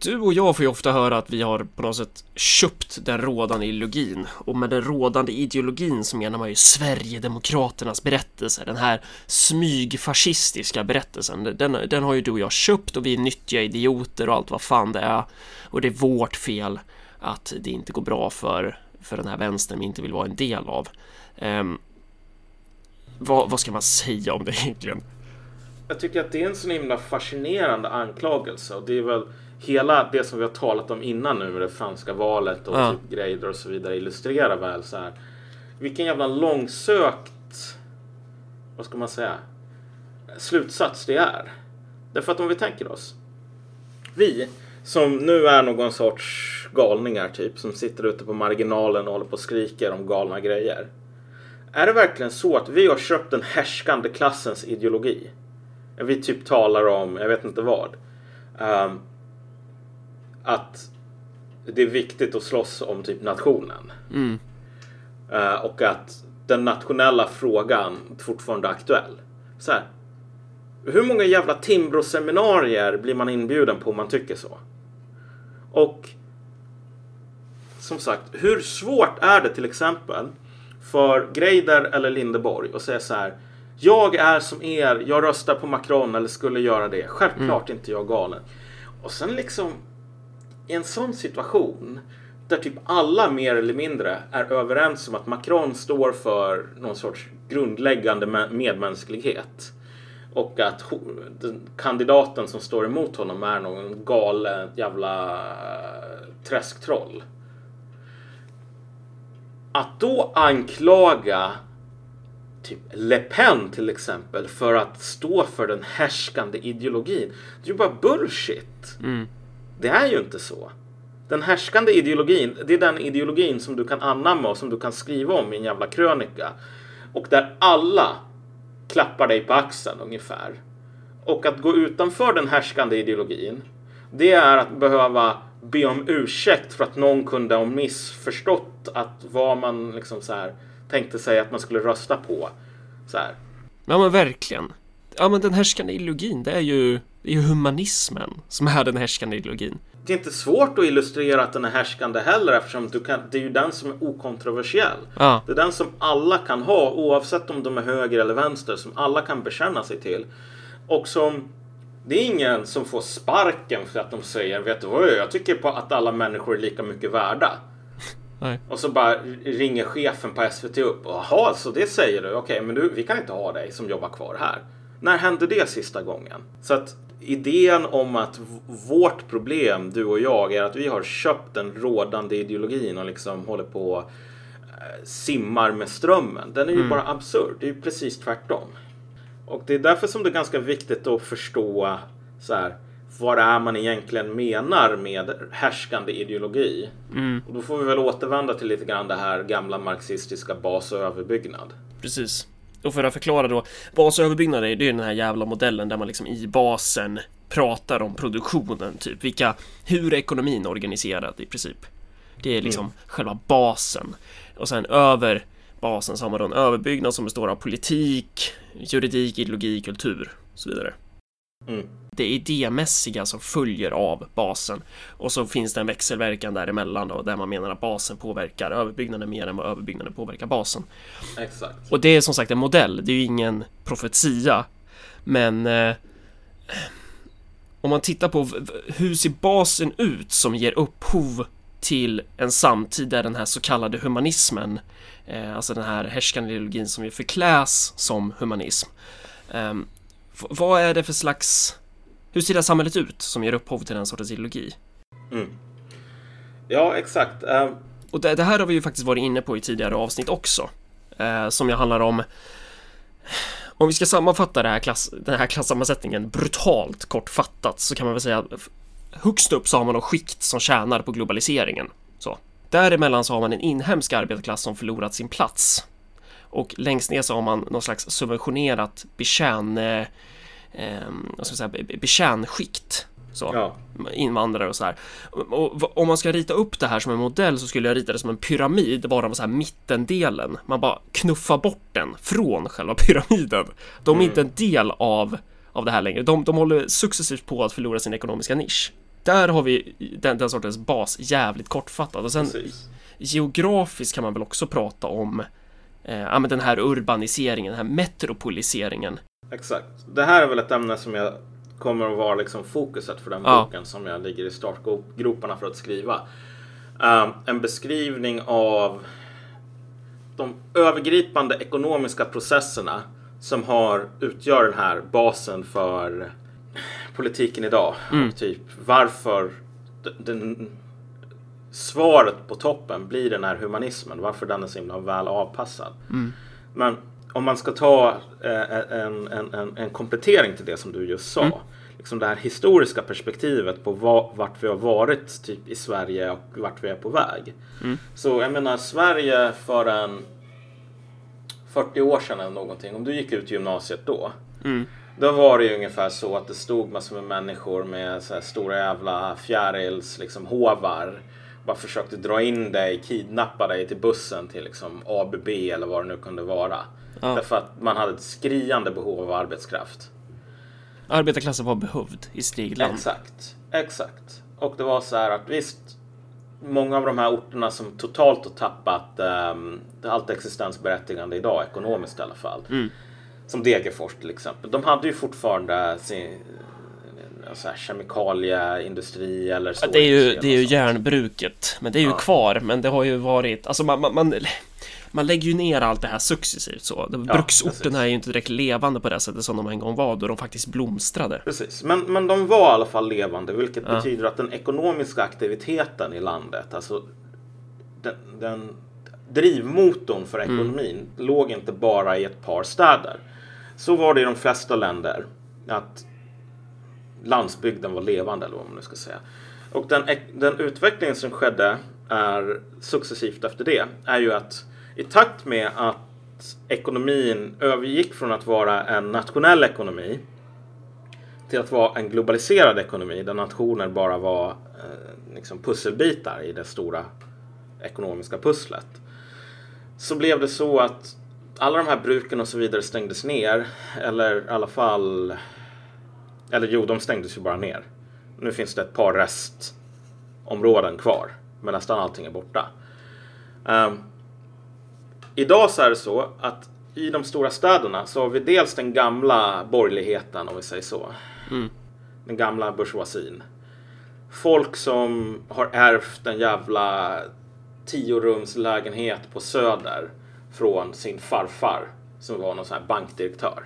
du och jag får ju ofta höra att vi har på något sätt köpt den rådande ideologin och med den rådande ideologin så menar man ju Sverigedemokraternas berättelse, den här smygfascistiska berättelsen. Den, den har ju du och jag köpt och vi är nyttiga idioter och allt vad fan det är och det är vårt fel att det inte går bra för, för den här vänstern vi inte vill vara en del av. Um, vad, vad ska man säga om det egentligen? Jag tycker att det är en så himla fascinerande anklagelse och det är väl hela det som vi har talat om innan nu med det franska valet och ja. typ grejer och så vidare illustrerar väl så här. Vilken jävla långsökt, vad ska man säga, slutsats det är. Därför att om vi tänker oss. Vi som nu är någon sorts galningar typ som sitter ute på marginalen och håller på och skriker om galna grejer. Är det verkligen så att vi har köpt den härskande klassens ideologi? Vi typ talar om, jag vet inte vad. Um, att det är viktigt att slåss om typ nationen. Mm. Uh, och att den nationella frågan fortfarande är aktuell. Så här, hur många jävla Timbro-seminarier blir man inbjuden på om man tycker så? Och som sagt, hur svårt är det till exempel för Greider eller Lindeborg att säga så här. Jag är som er, jag röstar på Macron eller skulle göra det. Självklart mm. inte jag galen. Och sen liksom i en sån situation där typ alla mer eller mindre är överens om att Macron står för någon sorts grundläggande medmänsklighet. Och att kandidaten som står emot honom är någon galen jävla eh, träsktroll. Att då anklaga typ Le Pen till exempel för att stå för den härskande ideologin. Det är ju bara bullshit. Mm. Det är ju inte så. Den härskande ideologin, det är den ideologin som du kan anamma och som du kan skriva om i en jävla krönika. Och där alla klappar dig på axeln ungefär. Och att gå utanför den härskande ideologin, det är att behöva be om ursäkt för att någon kunde ha missförstått att vad man liksom så här tänkte sig att man skulle rösta på. Så här. Ja men verkligen. Ja men den härskande ideologin, det är ju, det är ju humanismen som är den härskande ideologin. Det är inte svårt att illustrera att den är härskande heller eftersom du kan, det är ju den som är okontroversiell. Ja. Det är den som alla kan ha oavsett om de är höger eller vänster, som alla kan bekänna sig till. Och som det är ingen som får sparken för att de säger vet du vad, jag tycker på att alla människor är lika mycket värda. Nej. Och så bara ringer chefen på SVT upp. Jaha, så det säger du? Okej, men du, vi kan inte ha dig som jobbar kvar här. När hände det sista gången? Så att idén om att vårt problem, du och jag, är att vi har köpt den rådande ideologin och liksom håller på eh, simmar med strömmen. Den är ju mm. bara absurd. Det är ju precis tvärtom. Och det är därför som det är ganska viktigt att förstå så här, vad det är man egentligen menar med härskande ideologi. Mm. Och då får vi väl återvända till lite grann det här gamla marxistiska bas och överbyggnad. Precis. Och för att förklara då, bas och överbyggnad är ju den här jävla modellen där man liksom i basen pratar om produktionen, typ vilka, hur är ekonomin organiserad i princip. Det är liksom mm. själva basen. Och sen över basen så har man då en överbyggnad som består av politik, juridik, ideologi, kultur och så vidare. Mm. Det idémässiga som följer av basen och så finns det en växelverkan däremellan då, där man menar att basen påverkar överbyggnaden mer än vad överbyggnaden påverkar basen. Exakt. Och det är som sagt en modell, det är ju ingen profetia, men eh, om man tittar på hur ser basen ut som ger upphov till en samtid där den här så kallade humanismen, eh, alltså den här härskande ideologin som ju förkläs som humanism. Eh, vad är det för slags, hur ser det här samhället ut som ger upphov till den sortens ideologi? Mm. Ja, exakt. Uh... Och det, det, här har vi ju faktiskt varit inne på i tidigare avsnitt också, eh, som ju handlar om om vi ska sammanfatta här klass, den här klassammansättningen brutalt kortfattat så kan man väl säga högst upp så har man då skikt som tjänar på globaliseringen. Så. Däremellan så har man en inhemsk arbetarklass som förlorat sin plats. Och längst ner så har man någon slags subventionerat betjän... Eh, ska säga, betjänskikt. Så, ja. invandrare och så här. Och, om man ska rita upp det här som en modell så skulle jag rita det som en pyramid, bara så här mittendelen. Man bara knuffar bort den från själva pyramiden. De är mm. inte en del av, av det här längre. De, de håller successivt på att förlora sin ekonomiska nisch. där har vi den, den sortens bas jävligt kortfattat. Och sen Precis. geografiskt kan man väl också prata om ja, men den här urbaniseringen, den här metropoliseringen. Exakt. Det här är väl ett ämne som jag kommer att vara liksom fokuset för den Ja. boken som jag ligger i startgroparna för att skriva. Um, en beskrivning av de övergripande ekonomiska processerna som har utgör den här basen för politiken idag. Och typ varför den, svaret på toppen blir den här humanismen. Varför den är så himla väl avpassad. Men om man ska ta eh, en, en, en, en komplettering till det som du just sa. Liksom det här historiska perspektivet på va, vart vi har varit typ i Sverige och vart vi är på väg. Så jag menar Sverige för en 40 år sedan eller någonting. Om du gick ut gymnasiet då. Då var det ju ungefär så att det stod massor med människor med så stora jävla fjärils liksom hovar. Bara försökte dra in dig, kidnappa dig till bussen till liksom ABB eller vad det nu kunde vara. Ja. Därför att man hade ett skriande behov av arbetskraft. Arbetarklassen var behövd i Stigland. Exakt, exakt. Och det var så här att visst, många av de här orterna som totalt har tappat um, allt existensberättigande idag, ekonomiskt i alla fall. Som Degerfors till exempel. De hade ju fortfarande sin eh, så här, kemikalieindustri eller Ja, det är ju, det är ju järnbruket, men det är ju Ja. kvar, men det har ju varit, alltså man, man, man, man lägger ju ner allt det här successivt så. Ja, Bruksorterna är ju inte direkt levande på det sättet som de en gång var, då de faktiskt blomstrade. Precis, men, men de var i alla fall levande, vilket Ja. betyder att den ekonomiska aktiviteten i landet, alltså den, den drivmotorn för ekonomin, låg inte bara i ett par städer. Så var det i de flesta länder, att landsbygden var levande, eller vad man nu ska säga. Och den, den utveckling som skedde är successivt efter det, är ju att i takt med att ekonomin övergick från att vara en nationell ekonomi till att vara en globaliserad ekonomi där nationer bara var eh, liksom pusselbitar i det stora ekonomiska pusslet. Så blev det så att alla de här bruken och så vidare stängdes ner. Eller i alla fall... Eller jo, de stängdes ju bara ner. Nu finns det ett par restområden kvar. Men nästan allting är borta. Ehm, idag så är det så att i de stora städerna så har vi dels den gamla borgerligheten om vi säger så. Den gamla bourgeoisien. Folk som har ärvt en jävla tiorumslägenhet på Söder från sin farfar som var någon sån här bankdirektör.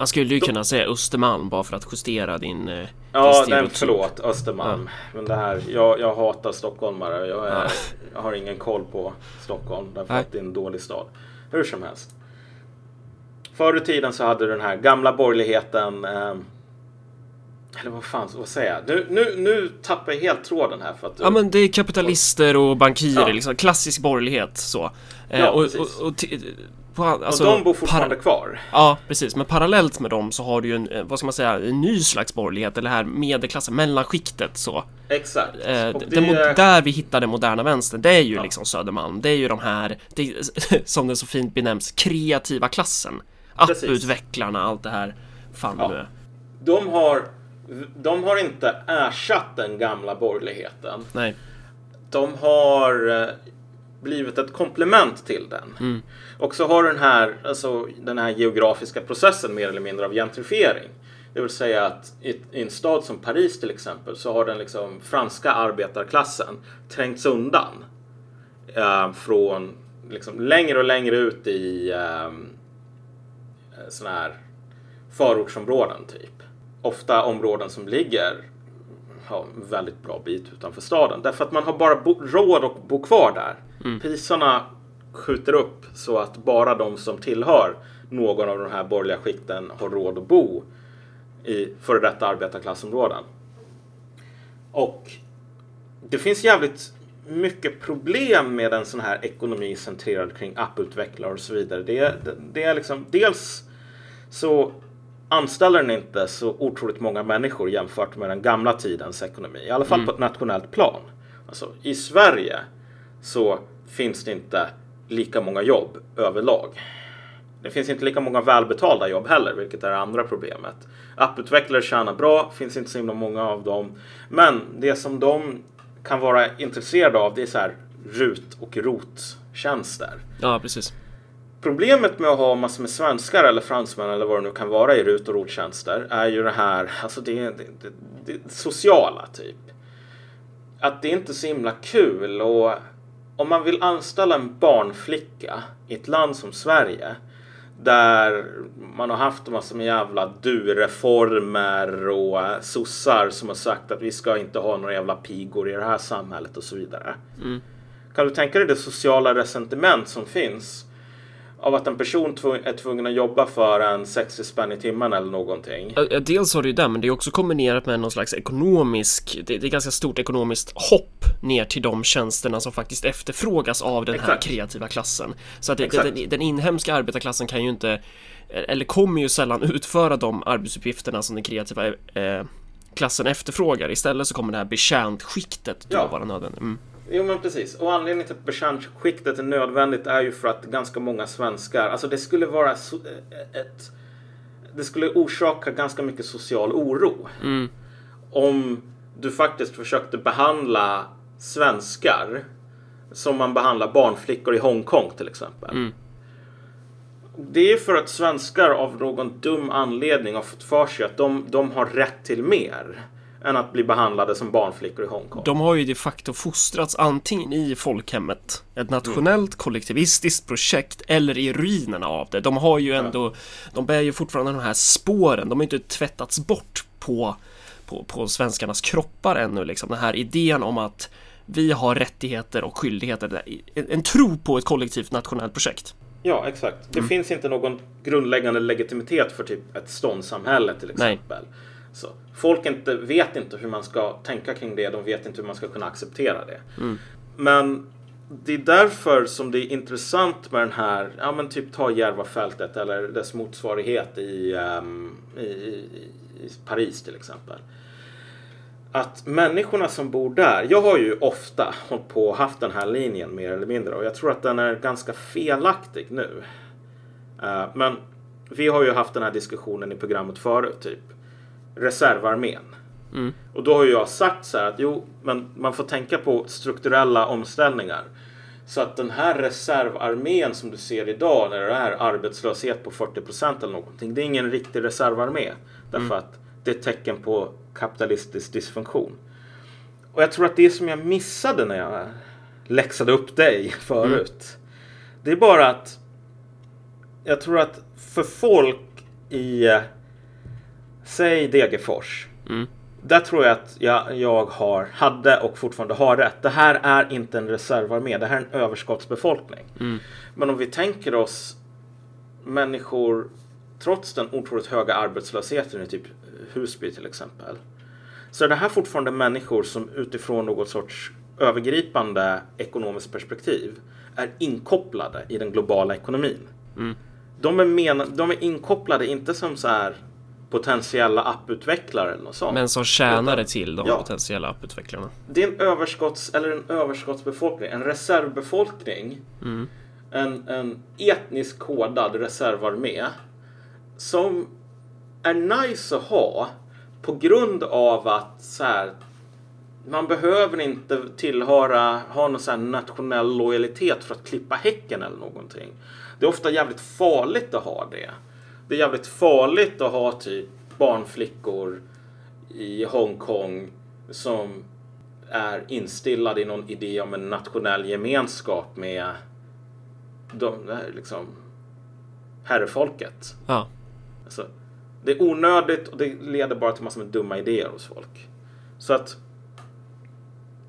Man skulle ju kunna säga Östermalm bara för att justera din... eh, din Ja, nej, förlåt Östermalm. Men det här, jag, jag hatar stockholmare. Jag, är, Ja. jag har ingen koll på Stockholm därför Nej. att det är en dålig stad. Hur som helst. Förr i tiden så hade den här gamla borgerligheten ehm, eller vad fan, vad säger jag? Nu, nu, nu tappar jag helt tråden här för att du... Ja men det är kapitalister och bankirer, Ja. liksom klassisk borgerlighet så. Eh, Ja, och, precis. och, och, på, alltså, och de bor fortfarande kvar. Ja, precis. Men parallellt med dem så har du ju en, eh, vad ska man säga, en ny slags borgerlighet, eller här medelklassen, mellanskiktet så. Exakt. Eh, den det, där vi hittar den moderna vänstern, det är ju Ja. liksom Södermalm. Det är ju de här, det, som det så fint benämns, kreativa klassen. Apputvecklarna, allt det här. Fan Ja. det nu är. de, har, de har inte ersatt den gamla borgerligheten. Nej. de har eh, blivit ett komplement till den. Och så har den här, alltså, den här geografiska processen mer eller mindre av gentrifiering. Det vill säga att i, i en stad som Paris till exempel så har den liksom franska arbetarklassen trängts undan. Eh, från liksom längre och längre ut i eh, sådana här förortsområden typ. Ofta områden som ligger ja, en väldigt bra bit utanför staden. Därför att man har bara råd att bo kvar där. Priserna skjuter upp så att bara de som tillhör någon av de här borgerliga skikten har råd att bo i före detta arbetarklassområden. Och det finns jävligt mycket problem med en sån här ekonomi centrerad kring apputvecklare och så vidare. Det, det, det är liksom dels så anställer den inte så otroligt många människor jämfört med den gamla tidens ekonomi. I alla fall på ett nationellt plan. Alltså, I Sverige så finns det inte lika många jobb överlag. Det finns inte lika många välbetalda jobb heller, vilket är det andra problemet. Apputvecklare tjänar bra, finns inte så himla många av dem. Men det som de kan vara intresserade av, det är så här RUT och ROT-tjänster. Ja, precis. Problemet med att ha massor med svenskar eller fransmän eller vad det nu kan vara i RUT och ROT-tjänster är ju det här, alltså det, det, det, det sociala typ. Att det inte är så himla kul och om man vill anställa en barnflicka i ett land som Sverige där man har haft en massa med jävla du-reformer och sossar som har sagt att vi ska inte ha några jävla pigor i det här samhället och så vidare. Mm. Kan du tänka dig det sociala resentiment som finns av att en person är tvungen att jobba för en 60 spänn i timmen eller någonting. Ja, dels har du ju det, men det är också kombinerat med någon slags ekonomisk, det, det är ganska stort ekonomiskt hopp ner till de tjänsterna som faktiskt efterfrågas av den Exakt. här kreativa klassen. Så att det, den, den inhemska arbetarklassen kan ju inte, eller kommer ju sällan utföra de arbetsuppgifterna som den kreativa eh, klassen efterfrågar. Istället så kommer det här betjäntskiktet ja. att vara nödvändigt. Mm. Jo men precis. Och anledningen till att betjäntskiktet är nödvändigt är ju för att ganska många svenskar, alltså det skulle vara so ett... Det skulle orsaka ganska mycket social oro. Mm. Om du faktiskt försökte behandla svenskar som man behandlar barnflickor i Hongkong till exempel. Mm. Det är för att svenskar av någon dum anledning har fått för sig att de, de har rätt till mer än att bli behandlade som barnflickor i Hongkong. De har ju de facto fostrats antingen i folkhemmet, ett nationellt kollektivistiskt projekt, eller i ruinerna av det. De har ju ändå, ja. de bär ju fortfarande de här spåren, de har inte tvättats bort på, på, på svenskarnas kroppar ännu, liksom. Den här idén om att vi har rättigheter och skyldigheter, en, en tro på ett kollektivt nationellt projekt. Ja, exakt. Det mm. finns inte någon grundläggande legitimitet för typ ett ståndssamhälle till exempel. Nej. Så folk inte, vet inte hur man ska tänka kring det. De vet inte hur man ska kunna acceptera det. Mm. Men det är därför som det är intressant med den här, ja men typ ta Järvafältet eller dess motsvarighet i, um, i, i, Paris till exempel. Att människorna som bor där, jag har ju ofta hållit på och haft den här linjen mer eller mindre och jag tror att den är ganska felaktig nu. Uh, men vi har ju haft den här diskussionen i programmet förut, typ reservarmén. Mm. Och då har jag sagt så här att jo, men man får tänka på strukturella omställningar. Så att den här reservarmén som du ser idag när det är arbetslöshet på 40 procent eller någonting. Det är ingen riktig reservarmé. Därför mm. att det är ett tecken på kapitalistisk dysfunktion. Och jag tror att det som jag missade när jag läxade upp dig förut. Mm. Det är bara att jag tror att för folk i Säg Degerfors. Mm. Där tror jag att jag, jag har, hade och fortfarande har rätt. Det här är inte en reservarmé. Det här är en överskottsbefolkning. Mm. Men om vi tänker oss människor trots den otroligt höga arbetslösheten i typ Husby till exempel. Så är det här fortfarande människor som utifrån något sorts övergripande ekonomiskt perspektiv är inkopplade i den globala ekonomin. Mm. De, är men, de är inkopplade inte som så här potentiella apputvecklare eller något sånt. Men som tjänare till de ja. potentiella apputvecklarna. Det är en överskotts eller en överskottsbefolkning, en reservbefolkning. Mm. En, en etnisk kodad reservarmé som är nice att ha på grund av att så här, man behöver inte tillhöra, ha någon sån nationell lojalitet för att klippa häcken eller någonting. Det är ofta jävligt farligt att ha det det är jävligt farligt att ha typ barnflickor i Hongkong som är instillade i någon idé om en nationell gemenskap med de, liksom, herrefolket. Ja. Alltså, det är onödigt och det leder bara till massor med dumma idéer hos folk. Så att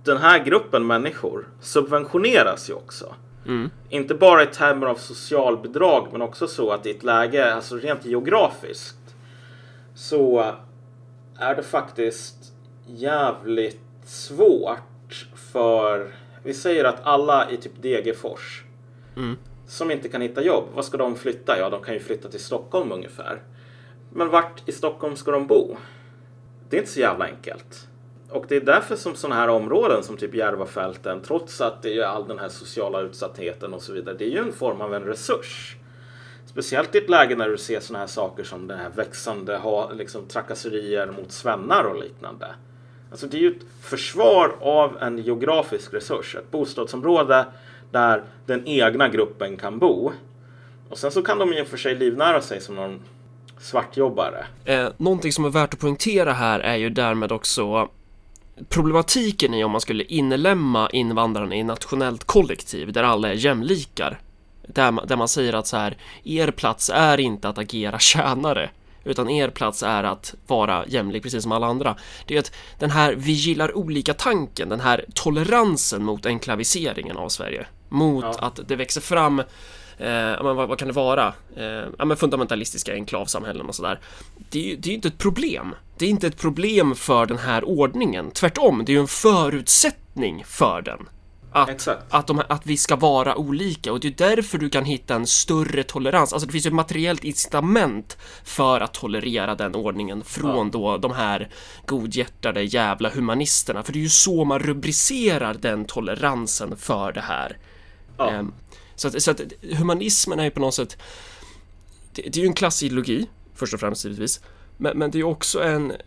den här gruppen människor subventioneras ju också. Mm. Inte bara i termer av socialbidrag men också så att i ett läge, alltså rent geografiskt, så är det faktiskt jävligt svårt för, vi säger att alla i typ Degerfors mm. som inte kan hitta jobb, vad ska de flytta? Ja, de kan ju flytta till Stockholm ungefär. Men vart i Stockholm ska de bo? Det är inte så jävla enkelt. Och det är därför som sådana här områden som typ Järvafälten, trots att det är all den här sociala utsattheten och så vidare, det är ju en form av en resurs. Speciellt i ett läge när du ser sådana här saker som den här växande ha, liksom, trakasserier mot svennar och liknande. Alltså det är ju ett försvar av en geografisk resurs, ett bostadsområde där den egna gruppen kan bo. Och sen så kan de i och för sig livnära sig som någon svartjobbare. Eh, någonting som är värt att poängtera här är ju därmed också problematiken i om man skulle inlemma invandrarna i nationellt kollektiv där alla är jämlikar. Där man, där man säger att så här, er plats är inte att agera tjänare utan er plats är att vara jämlik precis som alla andra. Det är att den här vi gillar olika tanken, den här toleransen mot enklaviseringen av Sverige, mot ja. att det växer fram eh, men vad, vad, kan det vara? Eh, ja, men fundamentalistiska enklavsamhällen och sådär. Det, det är ju inte ett problem. Det är inte ett problem för den här ordningen. Tvärtom, det är ju en förutsättning för den. Att, att, de, att, vi ska vara olika och det är därför du kan hitta en större tolerans. Alltså det finns ju ett materiellt incitament för att tolerera den ordningen från ja. då de här godhjärtade jävla humanisterna. För det är ju så man rubricerar den toleransen för det här. Ja. Um, så, att, så att humanismen är ju på något sätt det, det är ju en klassideologi först och främst givetvis. Men, men det är också en eh,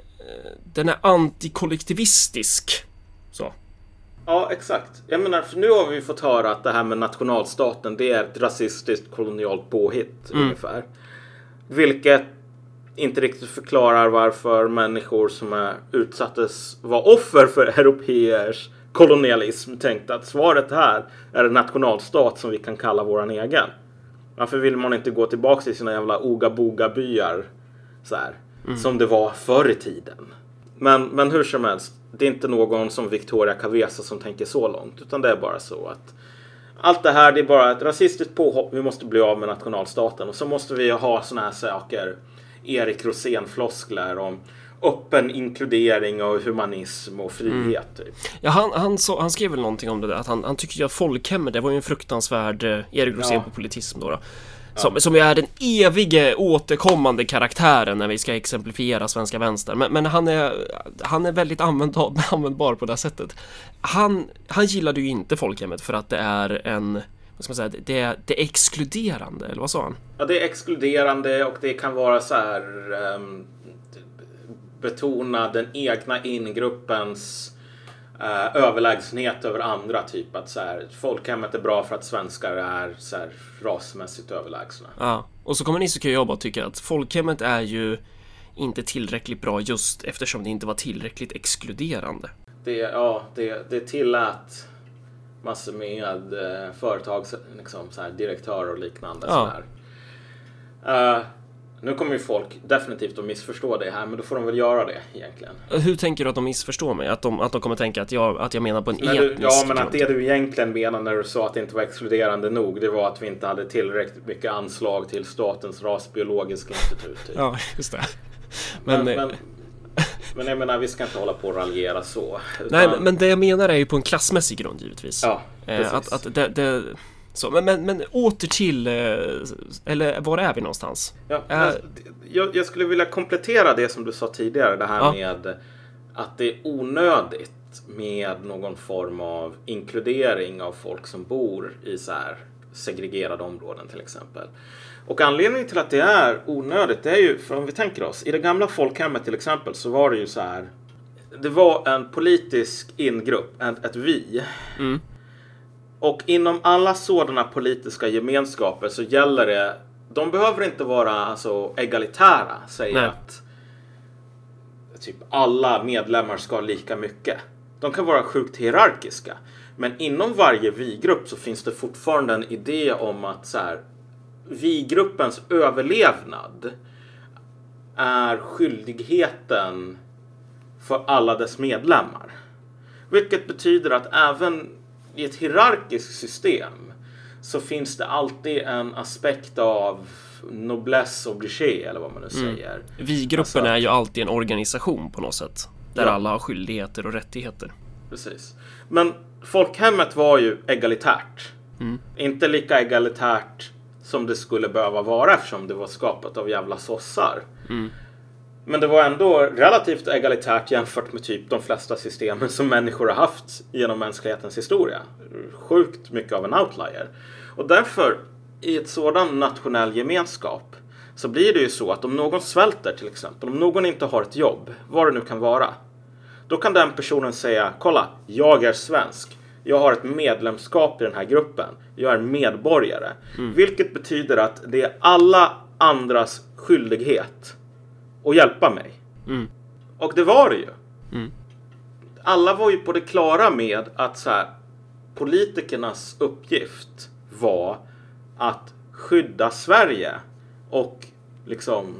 den är antikollektivistisk. Så. Ja, exakt. Jag menar, för nu har vi fått höra att det här med nationalstaten, det är ett rasistiskt kolonialt påhitt mm. ungefär. Vilket inte riktigt förklarar varför människor som är utsattes var offer för europeers kolonialism tänkte att svaret här är en nationalstat som vi kan kalla våran egen. Varför vill man inte gå tillbaka till sina jävla oga-boga-byar så här, mm. som det var förr i tiden? Men, men hur som helst, det är inte någon som Victoria Cavesa som tänker så långt, utan det är bara så att allt det här det är bara ett rasistiskt påhopp. Vi måste bli av med nationalstaten och så måste vi ha såna här saker. Erik Rosén-floskler om öppen inkludering och humanism och frihet. Mm. Typ. Ja, han, han, så, han skrev väl någonting om det där, att han, han tycker ju att folkhemmet, det var ju en fruktansvärd eh, Erik Rosén ja. på politism då. då. Som, ja. som är den evige återkommande karaktären när vi ska exemplifiera svenska vänster. Men, men han, är, han är väldigt användbar, användbar på det sättet. Han, han gillade ju inte folkhemmet för att det är en vad ska man säga, det är, det är exkluderande, eller vad sa han? Ja, det är exkluderande och det kan vara så här um, betona den egna ingruppens uh, överlägsenhet över andra. Typ att så här, folkhemmet är bra för att svenskar är så här, rasmässigt överlägsna. Ja, och så kommer Nisse jobba och tycka att folkhemmet är ju inte tillräckligt bra just eftersom det inte var tillräckligt exkluderande. Det, ja, det, det tillät massor med eh, företags, liksom, så här, direktörer och liknande. Ja. Så här. Uh, nu kommer ju folk definitivt att missförstå det här, men då får de väl göra det egentligen. Hur tänker du att de missförstår mig? Att de, att de kommer tänka att jag, att jag menar på en men etnisk du, Ja, men att det du egentligen menar när du sa att det inte var exkluderande nog, det var att vi inte hade tillräckligt mycket anslag till Statens rasbiologiska institut. Typ. Ja, just det. Men, men, men, men, jag menar, vi ska inte hålla på och raljera så. Utan... Nej, men, men det jag menar är ju på en klassmässig grund givetvis. Ja, eh, precis. Att, att det, det så, men, men, men åter till, eh, eller var är vi någonstans? Ja, äh, jag, jag, skulle vilja komplettera det som du sa tidigare, det här ja. med att det är onödigt med någon form av inkludering av folk som bor i så här segregerade områden till exempel. Och anledningen till att det är onödigt, det är ju, för om vi tänker oss, i det gamla folkhemmet till exempel så var det ju så här. Det var en politisk ingrupp, ett, ett vi. Mm. Och inom alla sådana politiska gemenskaper så gäller det, de behöver inte vara alltså, egalitära, säga att typ alla medlemmar ska ha lika mycket. De kan vara sjukt hierarkiska. Men inom varje vi-grupp så finns det fortfarande en idé om att så här, vi-gruppens överlevnad är skyldigheten för alla dess medlemmar. Vilket betyder att även i ett hierarkiskt system så finns det alltid en aspekt av noblesse obligé eller vad man nu mm. säger. Vi-gruppen alltså, är ju alltid en organisation på något sätt. Där ja. alla har skyldigheter och rättigheter. Precis. Men folkhemmet var ju egalitärt. Mm. Inte lika egalitärt som det skulle behöva vara eftersom det var skapat av jävla sossar. Mm. Men det var ändå relativt egalitärt jämfört med typ de flesta systemen som människor har haft genom mänsklighetens historia. Sjukt mycket av en outlier. Och därför, i ett sådan nationell gemenskap så blir det ju så att om någon svälter till exempel, om någon inte har ett jobb, vad det nu kan vara, då kan den personen säga kolla, jag är svensk. Jag har ett medlemskap i den här gruppen. Jag är medborgare. Mm. Vilket betyder att det är alla andras skyldighet att hjälpa mig. Mm. Och det var det ju. Mm. Alla var ju på det klara med att så här, politikernas uppgift var att skydda Sverige och liksom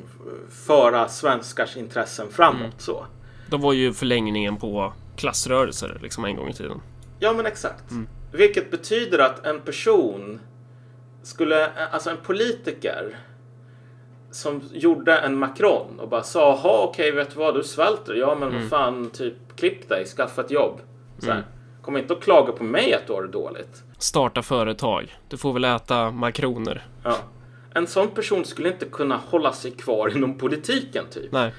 föra svenskars intressen framåt. Mm. Så. De var ju förlängningen på klassrörelser liksom en gång i tiden. Ja men exakt. Mm. Vilket betyder att en person skulle, alltså en politiker som gjorde en Macron och bara sa, jaha okej vet du vad, du svälter. Ja men mm. vad fan, typ klipp dig, skaffa ett jobb. Så mm. Kom inte och klaga på mig att du har det dåligt. Starta företag. Du får väl äta makroner. Ja. En sån person skulle inte kunna hålla sig kvar inom politiken typ. Nej.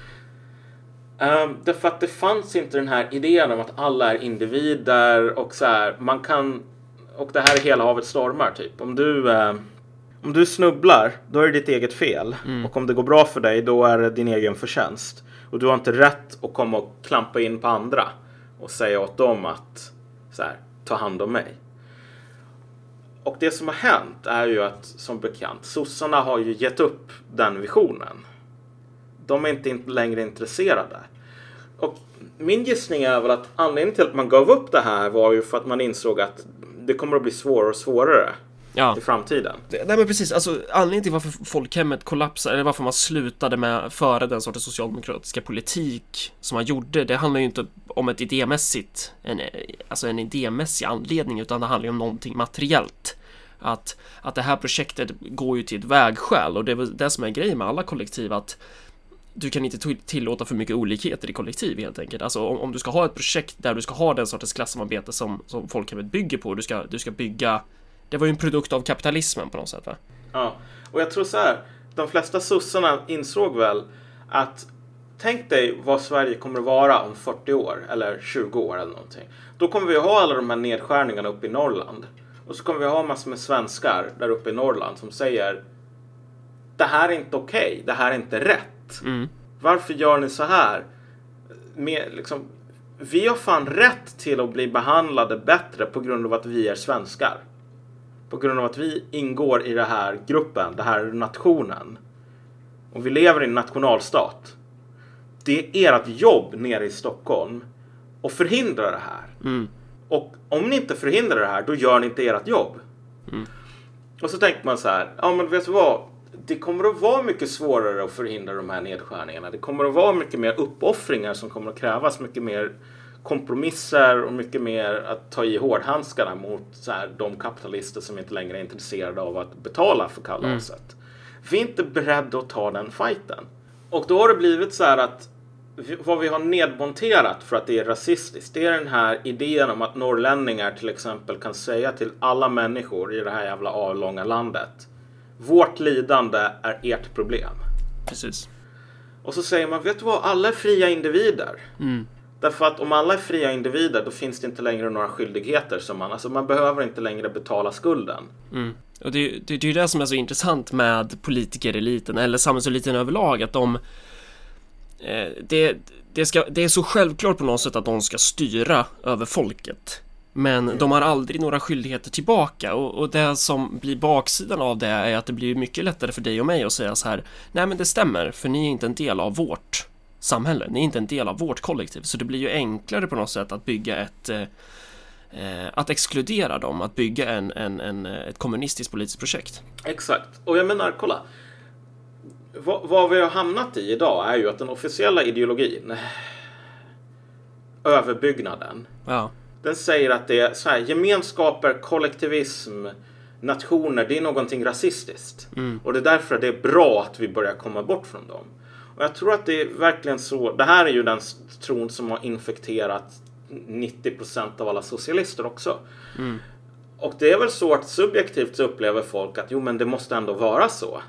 Um, därför att det fanns inte den här idén om att alla är individer och så här, man kan och det här är hela havet stormar typ. Om du uh, om du snubblar, då är det ditt eget fel. Mm. Och om det går bra för dig, då är det din egen förtjänst. Och du har inte rätt att komma och klampa in på andra och säga åt dem att så här, ta hand om mig. Och det som har hänt är ju att som bekant, sossarna har ju gett upp den visionen. De är inte längre intresserade. Och min gissning är väl att anledningen till att man gav upp det här var ju för att man insåg att det kommer att bli svårare och svårare ja. i framtiden. nej men precis, alltså anledningen till varför folkhemmet kollapsade, eller varför man slutade med föra den sortens socialdemokratiska politik som man gjorde, det handlar ju inte om ett idémässigt, en, alltså en idémässig anledning, utan det handlar ju om någonting materiellt. Att, att det här projektet går ju till ett vägskäl och det är väl det som är grejen med alla kollektiv att du kan inte tillåta för mycket olikheter i kollektiv helt enkelt. Alltså om, om, du ska ha ett projekt där du ska ha den sortens klassamarbete som, som folkhemmet bygger på, du ska, du ska bygga det var ju en produkt av kapitalismen på något sätt va? Ja, och jag tror så här. De flesta sossarna insåg väl att tänk dig vad Sverige kommer att vara om 40 år eller 20 år eller någonting. Då kommer vi ha alla de här nedskärningarna uppe i Norrland. Och så kommer vi ha massor med svenskar där uppe i Norrland som säger Det här är inte okej, okay. det här är inte rätt. Mm. Varför gör ni så här? Med, liksom, vi har fan rätt till att bli behandlade bättre på grund av att vi är svenskar på grund av att vi ingår i den här gruppen, den här nationen. Och vi lever i en nationalstat. Det är ert jobb nere i Stockholm att förhindra det här. Mm. Och om ni inte förhindrar det här, då gör ni inte ert jobb. Mm. Och så tänker man så här, ja men vet du vad? Det kommer att vara mycket svårare att förhindra de här nedskärningarna. Det kommer att vara mycket mer uppoffringar som kommer att krävas, mycket mer kompromisser och mycket mer att ta i hårdhandskarna mot så här, de kapitalister som inte längre är intresserade av att betala för kalaset. Mm. Vi är inte beredda att ta den fighten. Och då har det blivit så här att vad vi har nedmonterat för att det är rasistiskt, det är den här idén om att norrlänningar till exempel kan säga till alla människor i det här jävla avlånga landet. Vårt lidande är ert problem. Precis. Och så säger man, vet du vad, alla är fria individer. Mm. Därför att om alla är fria individer då finns det inte längre några skyldigheter som man, alltså man behöver inte längre betala skulden. Mm. Och det, det, det är ju det som är så intressant med politikereliten eller samhällseliten överlag att de eh, det, det, ska, det är så självklart på något sätt att de ska styra över folket. Men mm. de har aldrig några skyldigheter tillbaka och, och, det som blir baksidan av det är att det blir mycket lättare för dig och mig att säga så här Nej men det stämmer för ni är inte en del av vårt samhälle. Ni är inte en del av vårt kollektiv, så det blir ju enklare på något sätt att bygga ett eh, eh, att exkludera dem, att bygga en, en, en, ett kommunistiskt politiskt projekt. Exakt, och jag menar, kolla. Vad, vad vi har hamnat i idag är ju att den officiella ideologin, överbyggnaden, ja. den säger att det är så här, gemenskaper, kollektivism, nationer, det är någonting rasistiskt. Mm. Och det är därför det är bra att vi börjar komma bort från dem. Och jag tror att det är verkligen så. Det här är ju den tron som har infekterat 90 procent av alla socialister också. Mm. Och det är väl så att subjektivt så upplever folk att jo men det måste ändå vara så.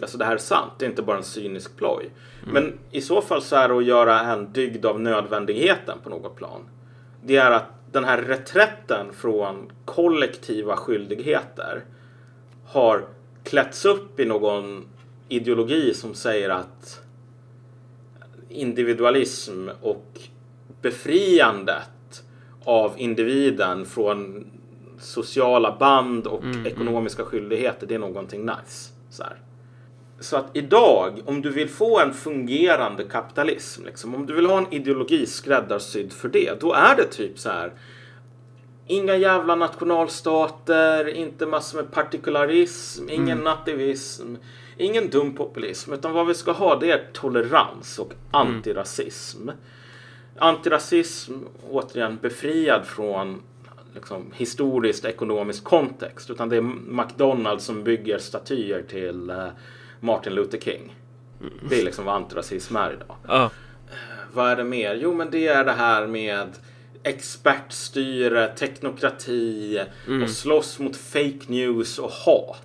Alltså det här är sant, det är inte bara en cynisk ploj. Mm. Men i så fall så är det att göra en dygd av nödvändigheten på något plan. Det är att den här reträtten från kollektiva skyldigheter har klätts upp i någon ideologi som säger att individualism och befriandet av individen från sociala band och mm, ekonomiska mm. skyldigheter, det är någonting nice. Så, här. så att idag, om du vill få en fungerande kapitalism, liksom, om du vill ha en ideologi skräddarsydd för det, då är det typ så här Inga jävla nationalstater, inte massor med partikularism, ingen mm. nativism, ingen dum populism. Utan vad vi ska ha det är tolerans och antirasism. Mm. Antirasism, återigen befriad från liksom, historiskt ekonomisk kontext. Utan det är McDonalds som bygger statyer till uh, Martin Luther King. Mm. Det är liksom vad antirasism är idag. Uh. Uh, vad är det mer? Jo, men det är det här med expertstyre, teknokrati mm. och slåss mot fake news och hat.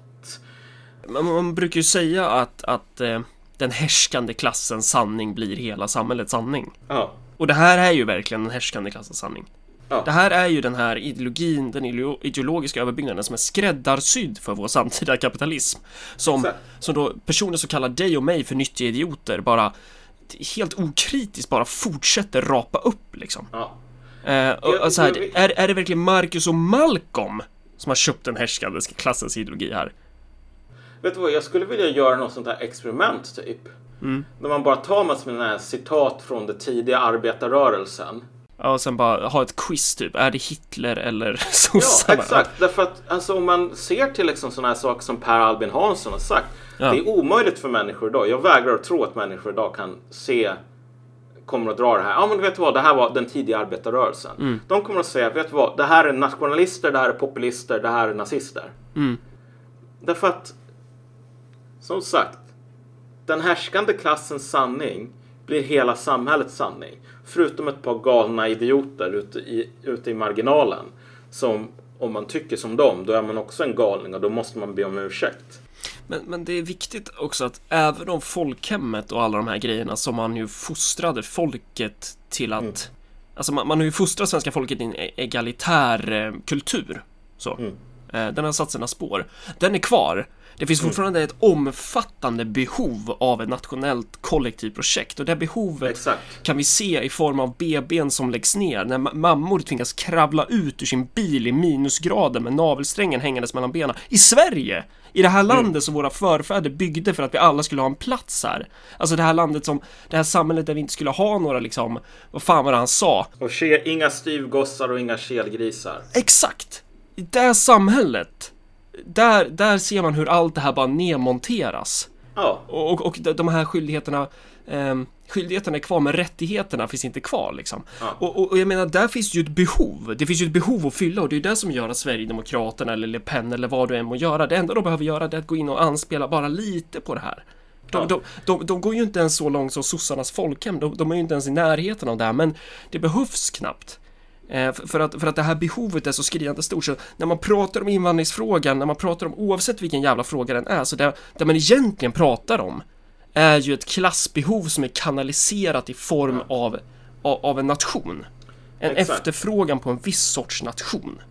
Man, man brukar ju säga att, att eh, den härskande klassens sanning blir hela samhällets sanning. Ja. Och det här är ju verkligen den härskande klassens sanning. Ja. Det här är ju den här ideologin, den ideologiska överbyggnaden som är skräddarsydd för vår samtida kapitalism. Som, som då personer som kallar dig och mig för nyttiga idioter bara helt okritiskt bara fortsätter rapa upp liksom. Ja. Eh, och, och så här, är, är det verkligen Marcus och Malcolm som har köpt den härskande klassens ideologi här? Vet du vad, jag skulle vilja göra något sånt här experiment typ. Mm. När man bara tar massor med här citat från den tidiga arbetarrörelsen. Ja, och sen bara ha ett quiz typ. Är det Hitler eller sossarna? Ja, exakt. Därför att alltså, om man ser till liksom sådana här saker som Per Albin Hansson har sagt. Ja. Det är omöjligt för människor idag. Jag vägrar att tro att människor idag kan se kommer att dra det här. Ja, men vet du vad? Det här var den tidiga arbetarrörelsen. Mm. De kommer att säga, vet du vad? Det här är nationalister, det här är populister, det här är nazister. Mm. Därför att, som sagt, den härskande klassens sanning blir hela samhällets sanning. Förutom ett par galna idioter ute i, ute i marginalen. Som, om man tycker som dem, då är man också en galning och då måste man be om ursäkt. Men, men det är viktigt också att även om folkhemmet och alla de här grejerna som man ju fostrade folket till att mm. Alltså man, man har ju fostrat svenska folket i en e-, egalitär eh, kultur. Så. Mm. Eh, den har satt sina spår. Den är kvar. Det finns mm. fortfarande ett omfattande behov av ett nationellt kollektivt projekt och det behovet Exakt. kan vi se i form av BBn som läggs ner när mammor tvingas kravla ut ur sin bil i minusgrader med navelsträngen hängandes mellan benen. I Sverige! I det här mm. landet mm. som våra förfäder byggde för att vi alla skulle ha en plats här. Alltså det här landet som, det här samhället där vi inte skulle ha några liksom, vad fan var det han sa? Och ske, inga styvgossar och inga kelgrisar. Exakt! I det samhället där, där ser man hur allt det här bara nedmonteras. Ja. Och, och, och de här skyldigheterna eh, Skyldigheterna är kvar men rättigheterna finns inte kvar liksom. Ja. Och, och, och, jag menar, där finns ju ett behov. Det finns ju ett behov att fylla och det är det som gör att Sverigedemokraterna eller Le Pen eller vad du än må göra. Det enda de behöver göra är att gå in och anspela bara lite på det här. De, ja. de, de, de, går ju inte ens så långt som sossarnas folkhem. De, de är ju inte ens i närheten av det här, men det behövs knappt. Eh, för att, för att det här behovet är så skriande stort. Så när man pratar om invandringsfrågan, när man pratar om oavsett vilken jävla fråga den är, så det, det man egentligen pratar om är ju ett klassbehov som är kanaliserat i form av, av, av en nation. En Exakt. efterfrågan på en viss sorts nation.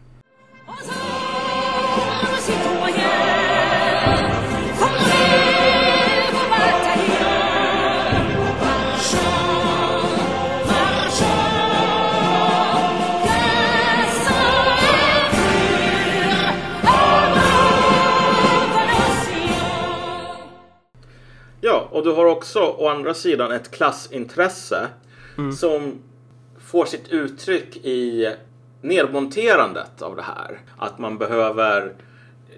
Och du har också å andra sidan ett klassintresse mm. som får sitt uttryck i nedmonterandet av det här. Att man behöver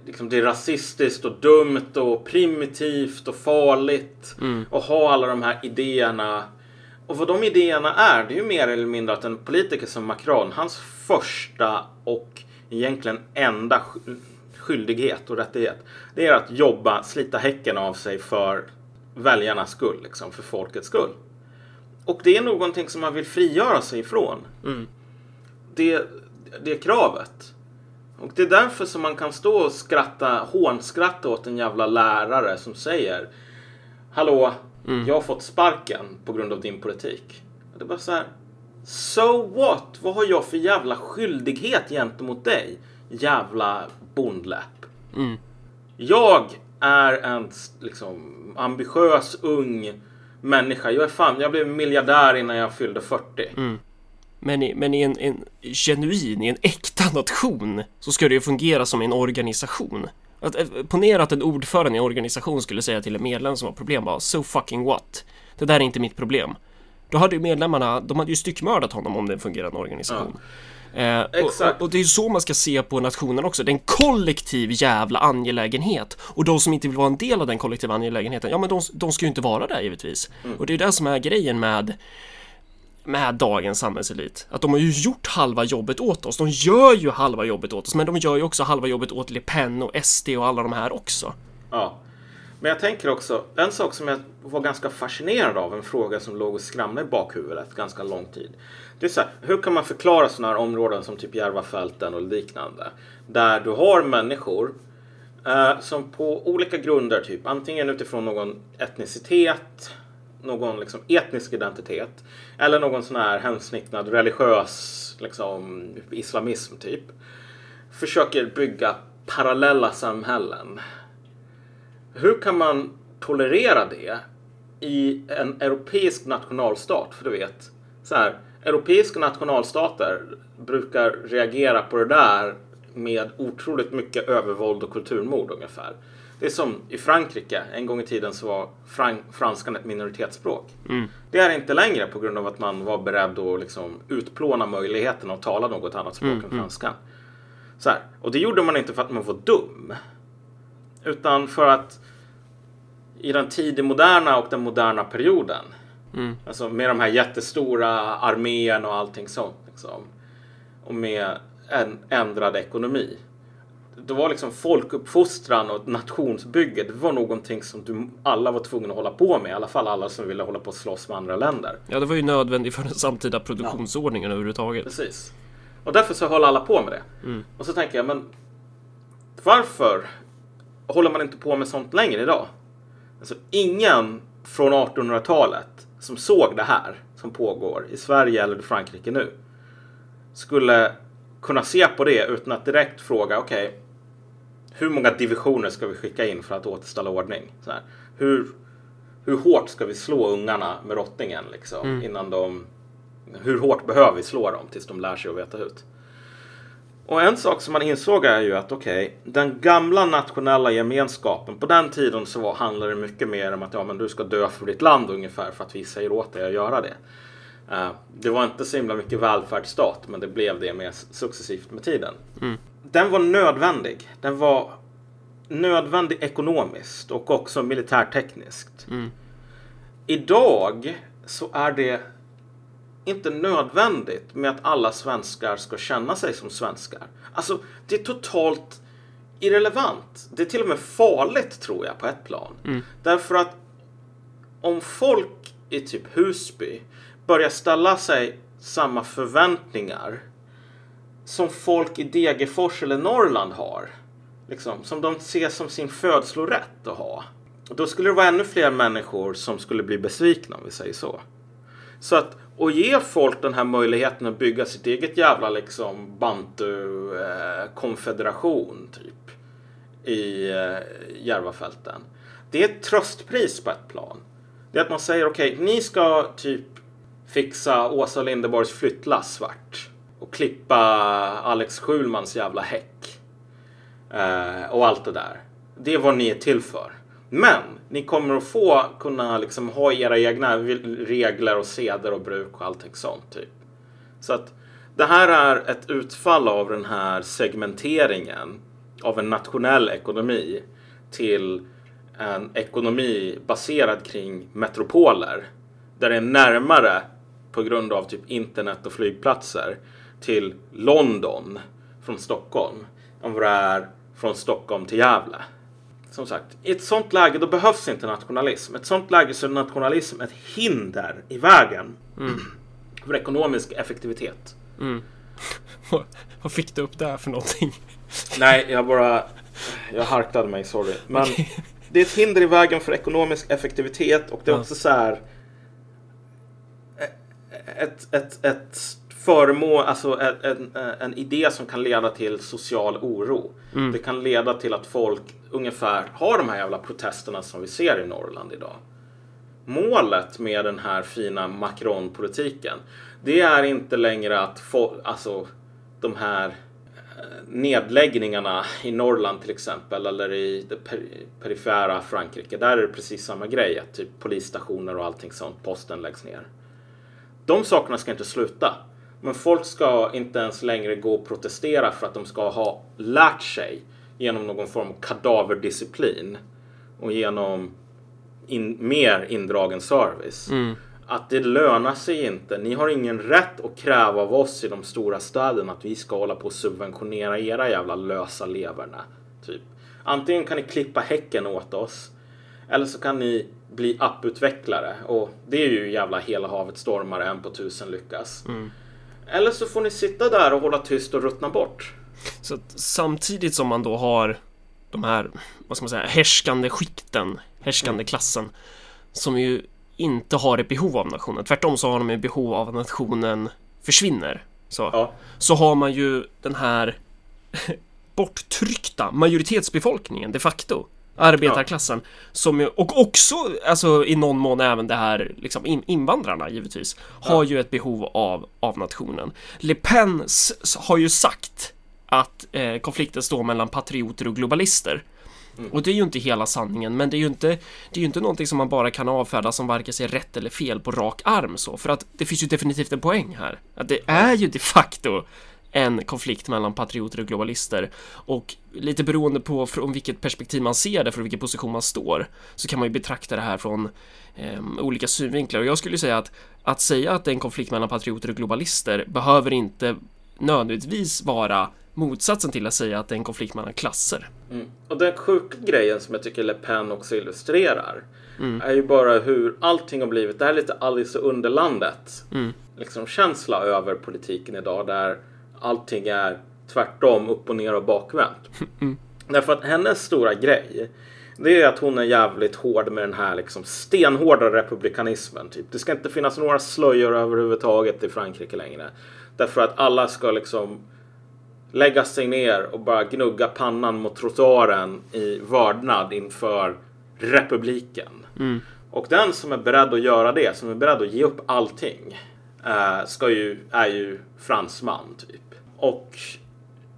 liksom, det är rasistiskt och dumt och primitivt och farligt mm. och ha alla de här idéerna. Och vad de idéerna är, det är ju mer eller mindre att en politiker som Macron, hans första och egentligen enda skyldighet och rättighet, det är att jobba, slita häcken av sig för väljarnas skull, liksom, för folkets skull. Och det är någonting som man vill frigöra sig ifrån. Mm. Det, det är kravet. Och det är därför som man kan stå och skratta, hånskratta åt en jävla lärare som säger Hallå, mm. jag har fått sparken på grund av din politik. Det är bara så här. So what? Vad har jag för jävla skyldighet gentemot dig? Jävla bondläpp. Mm. Jag är en liksom, ambitiös ung människa. Jag är fan, jag blev miljardär innan jag fyllde 40. Mm. Men, i, men i en, en genuin, i en äkta nation så ska det ju fungera som en organisation. Att, eh, ponera att en ordförande i en organisation skulle säga till en medlem som har problem bara so fucking what? Det där är inte mitt problem. Då hade ju medlemmarna, de hade ju styckmördat honom om det fungerar en organisation. Ja. Eh, och, och, det är så man ska se på nationen också. Det är en kollektiv jävla angelägenhet. Och de som inte vill vara en del av den kollektiva angelägenheten, ja men de, de ska ju inte vara där givetvis. Mm. Och det är det som är grejen med med dagens samhällselit. Att de har ju gjort halva jobbet åt oss. De gör ju halva jobbet åt oss, men de gör ju också halva jobbet åt Le Pen och SD och alla de här också. Ja. Men jag tänker också, en sak som jag var ganska fascinerad av, en fråga som låg och skramlade i bakhuvudet ganska lång tid. Det är så här, hur kan man förklara sådana här områden som typ Järvafälten och liknande? Där du har människor eh, som på olika grunder, typ antingen utifrån någon etnicitet, någon liksom etnisk identitet eller någon sån här hemsnicknad religiös liksom, islamism typ försöker bygga parallella samhällen. Hur kan man tolerera det i en europeisk nationalstat? För du vet, så här, europeiska nationalstater brukar reagera på det där med otroligt mycket övervåld och kulturmord ungefär. Det är som i Frankrike. En gång i tiden så var fran franskan ett minoritetsspråk. Mm. Det är inte längre på grund av att man var beredd att liksom utplåna möjligheten att tala något annat språk mm. än mm. franskan. Så här. Och det gjorde man inte för att man var dum. Utan för att i den tidig moderna och den moderna perioden. Mm. Alltså med de här jättestora arméerna och allting sånt. Liksom, och med en ändrad ekonomi det var liksom folkuppfostran och nationsbygge. Det var någonting som du, alla var tvungna att hålla på med. I alla fall alla som ville hålla på att slåss med andra länder. Ja, det var ju nödvändigt för den samtida produktionsordningen ja. överhuvudtaget. Precis. Och därför så höll alla på med det. Mm. Och så tänker jag, men varför håller man inte på med sånt längre idag? Alltså ingen från 1800-talet som såg det här som pågår i Sverige eller Frankrike nu skulle kunna se på det utan att direkt fråga okej, okay, hur många divisioner ska vi skicka in för att återställa ordning? Så här, hur, hur hårt ska vi slå ungarna med rottingen liksom, mm. innan de... Hur hårt behöver vi slå dem tills de lär sig att veta ut? Och en sak som man insåg är ju att okej, okay, den gamla nationella gemenskapen, på den tiden så handlade det mycket mer om att ja, men du ska dö för ditt land ungefär för att vi säger åt dig att göra det. Uh, det var inte så himla mycket välfärdsstat, men det blev det med successivt med tiden. Mm den var nödvändig. Den var nödvändig ekonomiskt och också militärtekniskt. Mm. Idag så är det inte nödvändigt med att alla svenskar ska känna sig som svenskar. Alltså, det är totalt irrelevant. Det är till och med farligt tror jag på ett plan. Mm. Därför att om folk i typ Husby börjar ställa sig samma förväntningar som folk i Degerfors eller Norrland har. Liksom, som de ser som sin födslorätt att ha. Då skulle det vara ännu fler människor som skulle bli besvikna om vi säger så. Så att och ge folk den här möjligheten att bygga sitt eget jävla liksom bantu eh, konfederation typ i eh, Järvafälten. Det är ett tröstpris på ett plan. Det är att man säger okej, okay, ni ska typ fixa Åsa Linderborgs flyttlass svart och klippa Alex Schulmans jävla häck. Eh, och allt det där. Det är vad ni är till för. Men ni kommer att få kunna liksom ha era egna regler och seder och bruk och allting sånt. Typ. Så att det här är ett utfall av den här segmenteringen av en nationell ekonomi till en ekonomi baserad kring metropoler. Där det är närmare på grund av typ internet och flygplatser till London från Stockholm än vad det är från Stockholm till Gävle. Som sagt, i ett sånt läge då behövs inte nationalism. I ett sånt läge så är nationalism ett hinder i vägen mm. för ekonomisk effektivitet. Mm. Vad fick du upp där för någonting? Nej, jag bara... Jag harklade mig, sorry. Men det är ett hinder i vägen för ekonomisk effektivitet och det är också så här... Ett, ett, ett föremål, alltså en, en, en, idé som kan leda till social oro. Mm. Det kan leda till att folk ungefär har de här jävla protesterna som vi ser i Norrland idag. Målet med den här fina Macron-politiken, det är inte längre att få, alltså de här nedläggningarna i Norrland till exempel eller i det perifera Frankrike. Där är det precis samma grej. Typ polisstationer och allting sånt, posten läggs ner. De sakerna ska inte sluta. Men folk ska inte ens längre gå och protestera för att de ska ha lärt sig genom någon form av kadaverdisciplin och genom in, mer indragen service. Mm att det lönar sig inte. Ni har ingen rätt att kräva av oss i de stora städerna att vi ska hålla på och subventionera era jävla lösa leverna. Typ. Antingen kan ni klippa häcken åt oss eller så kan ni bli apputvecklare och det är ju jävla hela havet stormar en på tusen lyckas. Mm. Eller så får ni sitta där och hålla tyst och ruttna bort. Så att samtidigt som man då har de här, vad ska man säga, härskande skikten, härskande mm. klassen som ju inte har ett behov av nationen. Tvärtom så har de ett behov av att nationen försvinner. Så, ja. så har man ju den här borttryckta majoritetsbefolkningen de facto. Arbetarklassen ja. som ju, och också alltså i någon mån även det här liksom invandrarna givetvis ja. har ju ett behov av av nationen. Le Pen har ju sagt att eh, konflikten står mellan patrioter och globalister. Mm. Och det är ju inte hela sanningen, men det är ju inte, det är ju inte någonting som man bara kan avfärda som varken ser rätt eller fel på rak arm så, för att det finns ju definitivt en poäng här. Att det är ju de facto en konflikt mellan patrioter och globalister och lite beroende på från vilket perspektiv man ser det, från vilken position man står, så kan man ju betrakta det här från eh, olika synvinklar och jag skulle säga att att säga att det är en konflikt mellan patrioter och globalister behöver inte nödvändigtvis vara motsatsen till att säga att det är en konflikt mellan klasser. Mm. Och den sjuka grejen som jag tycker Le Pen också illustrerar mm. är ju bara hur allting har blivit, det här är lite Alice och Underlandet mm. liksom känsla över politiken idag där allting är tvärtom, upp och ner och bakvänt. Mm. Därför att hennes stora grej det är att hon är jävligt hård med den här liksom stenhårda republikanismen. Typ. Det ska inte finnas några slöjor överhuvudtaget i Frankrike längre. Därför att alla ska liksom lägga sig ner och bara gnugga pannan mot trottoaren i vördnad inför republiken. Mm. Och den som är beredd att göra det, som är beredd att ge upp allting, ska ju, är ju fransman typ. Och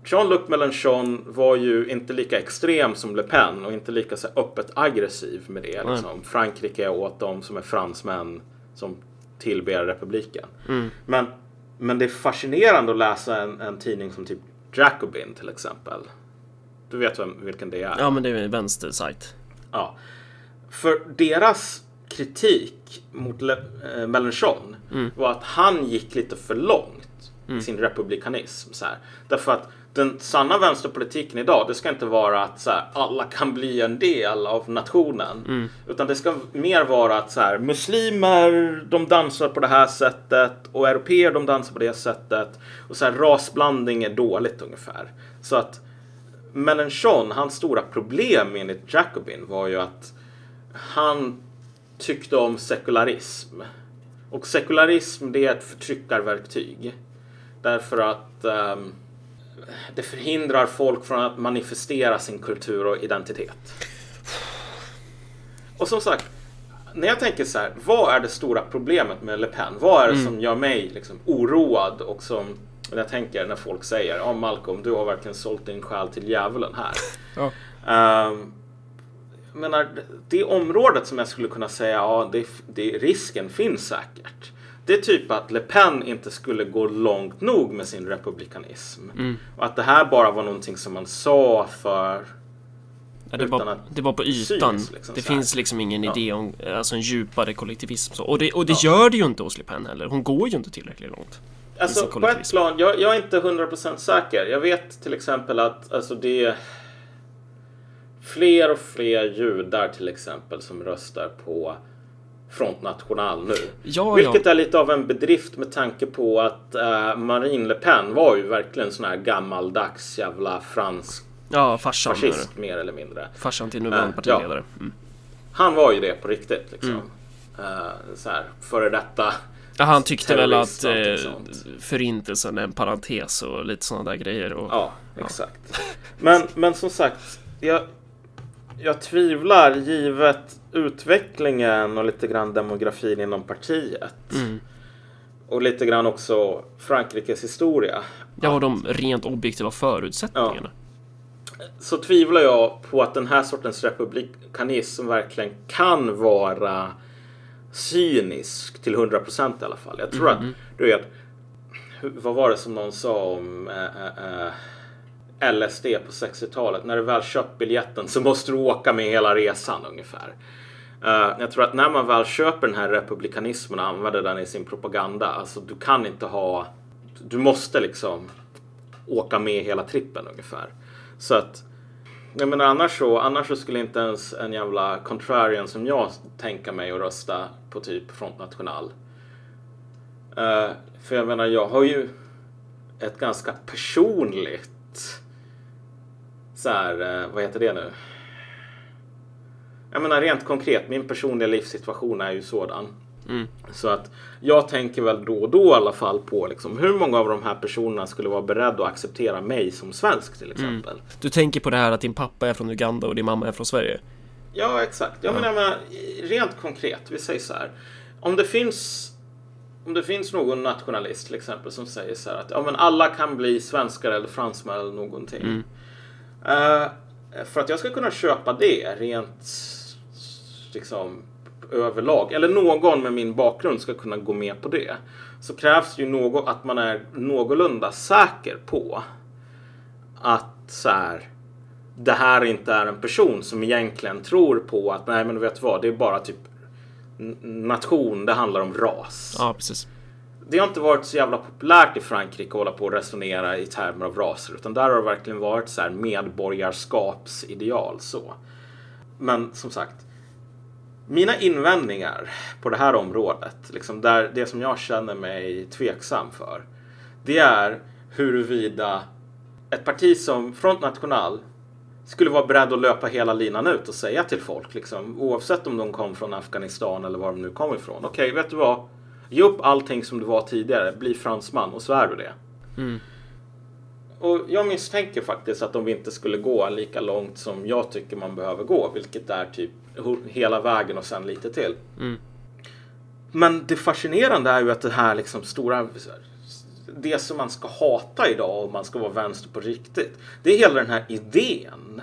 Jean-Luc Mélenchon var ju inte lika extrem som Le Pen och inte lika så öppet aggressiv med det. Mm. Liksom. Frankrike åt dem som är fransmän som tillber republiken. Mm. Men, men det är fascinerande att läsa en, en tidning som typ Jacobin till exempel. Du vet vem, vilken det är? Ja, men det är en vänstersajt. Ja. För deras kritik mot Le äh, Mélenchon mm. var att han gick lite för långt mm. i sin republikanism. Så här. Därför att den sanna vänsterpolitiken idag, det ska inte vara att så här, alla kan bli en del av nationen. Mm. Utan det ska mer vara att så här, muslimer, de dansar på det här sättet och europeer, de dansar på det sättet. Och så här, rasblandning är dåligt ungefär. Så att Mélenchon, hans stora problem enligt Jacobin var ju att han tyckte om sekularism. Och sekularism, det är ett förtryckarverktyg. Därför att um, det förhindrar folk från att manifestera sin kultur och identitet. Och som sagt, när jag tänker så här, vad är det stora problemet med Le Pen? Vad är det mm. som gör mig liksom oroad och som jag tänker när folk säger ja oh, Malcolm, du har verkligen sålt din själ till djävulen här. Ja. Um, menar, det området som jag skulle kunna säga, ja, det, det, risken finns säkert det är typ att Le Pen inte skulle gå långt nog med sin republikanism. Mm. Och att det här bara var någonting som man sa för Ja, det, var, det var på ytan. Syns, liksom, det finns liksom ingen ja. idé om alltså en djupare kollektivism. Så. Och det, och det ja. gör det ju inte hos Le Pen heller. Hon går ju inte tillräckligt långt. Alltså på ett plan, jag, jag är inte 100% säker. Jag vet till exempel att alltså, det fler och fler judar till exempel som röstar på Front National nu. Ja, Vilket ja. är lite av en bedrift med tanke på att uh, Marine Le Pen var ju verkligen sån här gammaldags jävla fransk ja, farsan, fascist mer eller mindre. Farsan till nuvarande uh, partiledare. Ja. Mm. Han var ju det på riktigt liksom. Mm. Uh, så här, före detta Ja, han tyckte väl att eh, förintelsen är en parentes och lite sådana där grejer. Och, ja, exakt. Men, men som sagt, jag, jag tvivlar givet utvecklingen och lite grann demografin inom partiet. Mm. Och lite grann också Frankrikes historia. Ja, och de rent objektiva förutsättningarna. Ja. Så tvivlar jag på att den här sortens republikanism verkligen kan vara cynisk till 100 procent i alla fall. Jag tror mm. att, du vet, vad var det som någon sa om äh, äh, LSD på 60-talet? När du väl köpt biljetten så måste du åka med hela resan ungefär. Uh, jag tror att när man väl köper den här republikanismen och använder den i sin propaganda, alltså du kan inte ha, du måste liksom åka med hela trippen ungefär. Så att, jag menar annars så, annars så skulle inte ens en jävla contrarian som jag tänka mig att rösta på typ Front National. Uh, för jag menar, jag har ju ett ganska personligt så här, uh, vad heter det nu? Jag menar rent konkret, min personliga livssituation är ju sådan. Mm. Så att jag tänker väl då och då i alla fall på liksom, hur många av de här personerna skulle vara beredda att acceptera mig som svensk till exempel. Mm. Du tänker på det här att din pappa är från Uganda och din mamma är från Sverige? Ja, exakt. Jag ja. menar, rent konkret, vi säger så här. Om det finns om det finns någon nationalist till exempel som säger så här att ja, men alla kan bli svenskar eller fransmän eller någonting. Mm. Uh, för att jag ska kunna köpa det rent liksom överlag, eller någon med min bakgrund ska kunna gå med på det, så krävs det ju något, att man är någorlunda säker på att så här, det här inte är en person som egentligen tror på att nej men vet du vad, det är bara typ nation, det handlar om ras. Ja, precis. Det har inte varit så jävla populärt i Frankrike att hålla på och resonera i termer av raser, utan där har det verkligen varit så här medborgarskapsideal så. Men som sagt, mina invändningar på det här området, liksom där det som jag känner mig tveksam för, det är huruvida ett parti som Front National skulle vara beredd att löpa hela linan ut och säga till folk, liksom, oavsett om de kom från Afghanistan eller var de nu kom ifrån. Okej, okay, vet du vad? Ge upp allting som du var tidigare, bli fransman och så är du det. Mm. Och jag misstänker faktiskt att de inte skulle gå lika långt som jag tycker man behöver gå, vilket är typ hela vägen och sen lite till. Mm. Men det fascinerande är ju att det här liksom stora det som man ska hata idag om man ska vara vänster på riktigt. Det är hela den här idén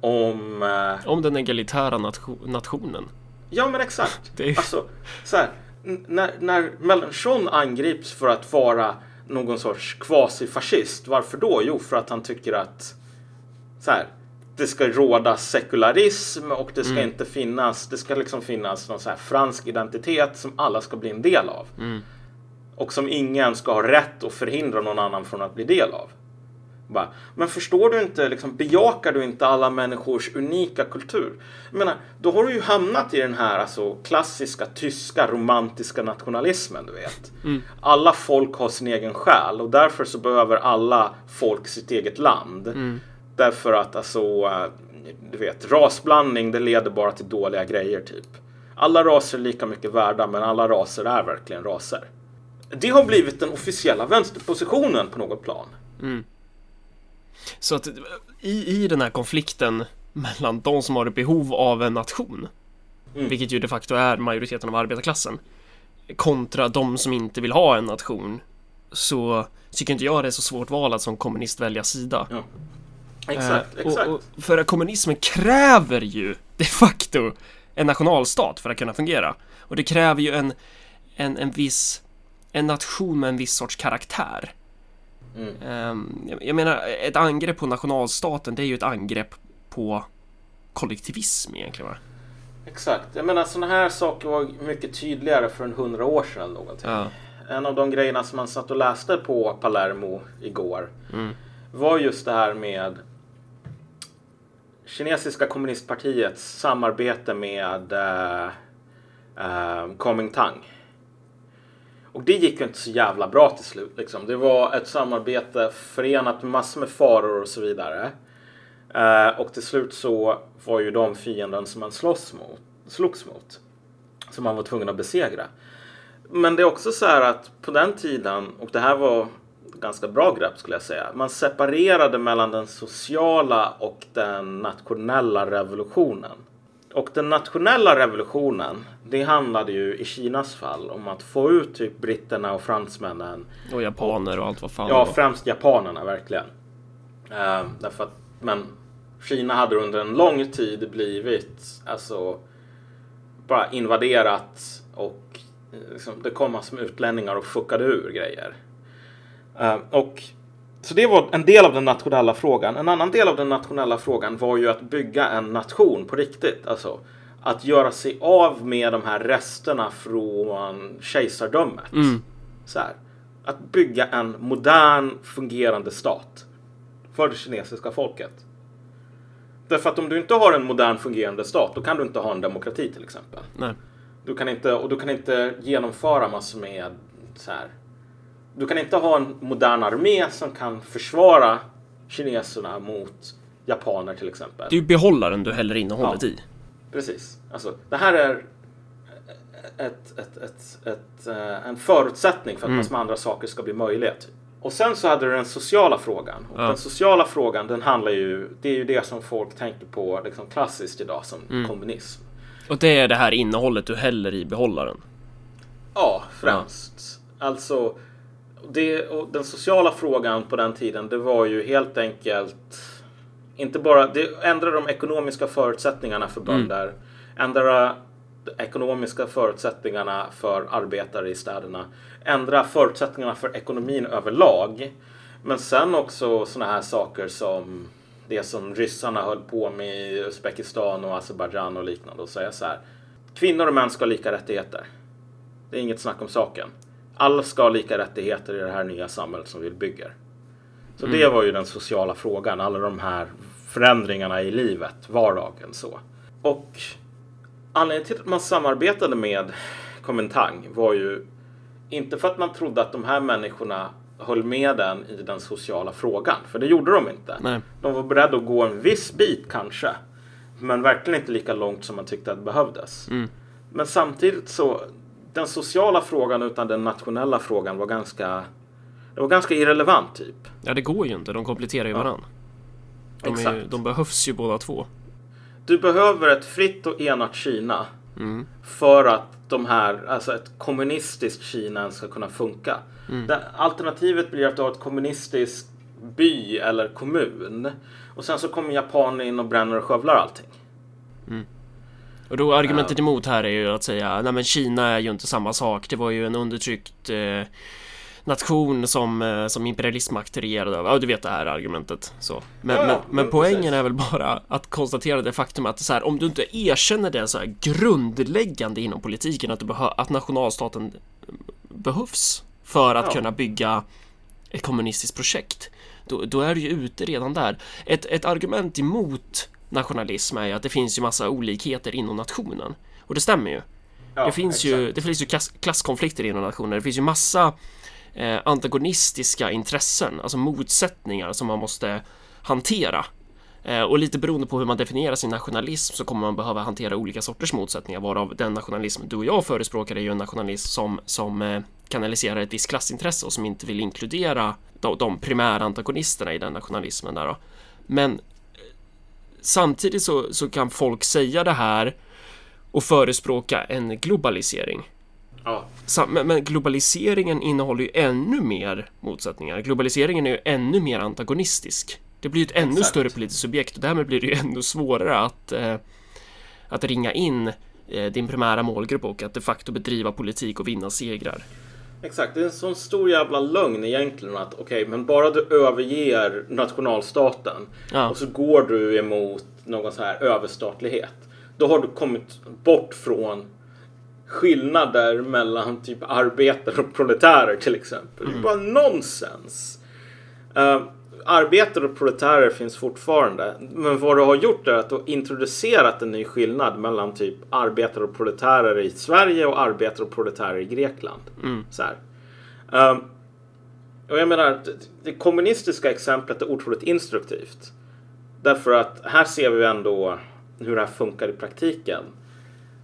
om... Eh, om den egalitära nation nationen. Ja men exakt. det är... Alltså, så här, när, när Mélenchon angrips för att vara någon sorts kvasifascist. Varför då? Jo, för att han tycker att så här, det ska råda sekularism och det ska mm. inte finnas, det ska liksom finnas någon så här fransk identitet som alla ska bli en del av. Mm. Och som ingen ska ha rätt att förhindra någon annan från att bli del av. Bara, men förstår du inte, liksom, bejakar du inte alla människors unika kultur? Jag menar, då har du ju hamnat i den här alltså, klassiska tyska romantiska nationalismen, du vet. Mm. Alla folk har sin egen själ och därför så behöver alla folk sitt eget land. Mm. Därför att alltså, eh, du vet, rasblandning det leder bara till dåliga grejer typ. Alla raser är lika mycket värda men alla raser är verkligen raser. Det har blivit den officiella vänsterpositionen på något plan. Mm. Så att i, i den här konflikten mellan de som har ett behov av en nation, mm. vilket ju de facto är majoriteten av arbetarklassen, kontra de som inte vill ha en nation, så tycker inte jag det är så svårt val att som kommunist välja sida. Ja. Exakt, eh, exakt. Och, och för att kommunismen kräver ju de facto en nationalstat för att kunna fungera. Och det kräver ju en, en, en viss, en nation med en viss sorts karaktär. Mm. Um, jag, menar, ett angrepp på nationalstaten, det är ju ett angrepp på kollektivism egentligen va? Exakt, jag menar sådana här saker var mycket tydligare för en hundra år sedan eller någonting. Ja. En av de grejerna som man satt och läste på Palermo igår mm. var just det här med kinesiska kommunistpartiets samarbete med uh, uh, Kuomintang. Och det gick ju inte så jävla bra till slut. Liksom. Det var ett samarbete förenat med massor med faror och så vidare. Eh, och till slut så var ju de fienden som man slåss mot, slogs mot. Som man var tvungen att besegra. Men det är också så här att på den tiden, och det här var ganska bra grepp skulle jag säga. Man separerade mellan den sociala och den nationella revolutionen. Och den nationella revolutionen, det handlade ju i Kinas fall om att få ut typ britterna och fransmännen. Och japaner och allt vad fan Ja, främst japanerna verkligen. Uh, därför att, men Kina hade under en lång tid blivit alltså bara invaderat och liksom, det kom massor med utlänningar och fuckade ur grejer. Uh, och så det var en del av den nationella frågan. En annan del av den nationella frågan var ju att bygga en nation på riktigt. Alltså att göra sig av med de här resterna från kejsardömet. Mm. Så här. Att bygga en modern fungerande stat för det kinesiska folket. Därför att om du inte har en modern fungerande stat, då kan du inte ha en demokrati till exempel. Nej. Du kan inte, och du kan inte genomföra massor med så här. Du kan inte ha en modern armé som kan försvara kineserna mot japaner till exempel. Det är ju behållaren du häller innehållet Ja. i. Precis. Alltså, det här är ett, ett, ett, ett, eh, en förutsättning för att Mm. massor med andra saker ska bli möjliga. Typ. Och sen så hade du den sociala frågan. Och Ja. Den sociala frågan den handlar ju, det är ju det som folk tänker på liksom klassiskt idag som Mm. kommunism. Och det är det här innehållet du häller i behållaren. Ja, främst. Alltså, det, den sociala frågan på den tiden, det var ju helt enkelt inte bara, det ändrade de ekonomiska förutsättningarna för bönder, ändra de ekonomiska förutsättningarna för arbetare i städerna, ändra förutsättningarna för ekonomin överlag. Men sen också sådana här saker som det som ryssarna höll på med i Uzbekistan och Azerbajdzjan och liknande och säga så här. Kvinnor och män ska ha lika rättigheter. Det är inget snack om saken. Alla ska ha lika rättigheter i det här nya samhället som vi bygger. Så det var ju den sociala frågan. Alla de här förändringarna i livet, vardagen så. Och anledningen till att man samarbetade med Komintang var ju inte för att man trodde att de här människorna höll med den i den sociala frågan. För det gjorde de inte. Nej. De var beredda att gå en viss bit kanske. Men verkligen inte lika långt som man tyckte att det behövdes. Mm. Men samtidigt så, den sociala frågan utan den nationella frågan var ganska, det var ganska irrelevant typ. Ja, det går ju inte. De kompletterar ju. De, är ju, Exakt. de behövs ju båda två. Du behöver ett fritt och enat Kina Mm. för att de här, alltså ett kommunistiskt Kina ska kunna funka. Mm. Alternativet blir att du har ett kommunistiskt by eller kommun och sen så kommer japaner in och bränner och skövlar allting. Och då argumentet emot här är ju att säga nej men Kina är ju inte samma sak. Det var ju en undertryckt eh, nation som, eh, som imperialistmakt regerade över. Ja, du vet det här argumentet. Så. Men, Ja, men, men men poängen precis. är väl bara att konstatera det faktum att så här, om du inte erkänner det så här grundläggande inom politiken att, du behö- att nationalstaten behövs för att Ja. kunna bygga ett kommunistiskt projekt. Då, då är du ju ute redan där. Ett, ett argument emot nationalism är ju att det finns ju massa olikheter inom nationen. Och det stämmer ju. Ja, det, finns ju det finns ju klass, klasskonflikter inom nationer. Det finns ju massa eh, antagonistiska intressen, alltså motsättningar som man måste hantera. Eh, och lite beroende på hur man definierar sin nationalism så kommer man behöva hantera olika sorters motsättningar varav den nationalism du och jag förespråkar är ju en nationalism som, som eh, kanaliserar ett visst klassintresse och som inte vill inkludera de, de primära antagonisterna i den nationalismen där då. Men samtidigt så, så kan folk säga det här och förespråka en globalisering. Ja, men globaliseringen innehåller ju ännu mer motsättningar. Globaliseringen är ju ännu mer antagonistisk. Det blir ju ett ännu Exakt. större politiskt subjekt och därmed blir det ju ännu svårare att, eh, att ringa in eh, din primära målgrupp och att de facto bedriva politik och vinna segrar. Exakt. Det är en sån stor jävla lögn egentligen att okej, men bara du överger nationalstaten Ja. och så går du emot någon så här överstatlighet. Då har du kommit bort från skillnader mellan typ arbetare och proletärer till exempel. Det är bara nonsens. Uh, arbetare och proletärer finns fortfarande. Men vad du har gjort är att du har introducerat en ny skillnad mellan typ arbetare och proletärer i Sverige och arbetare och proletärer i Grekland. Så här. Ehm, och jag menar, det, det kommunistiska exemplet är otroligt instruktivt. Därför att här ser vi ändå hur det här funkar i praktiken.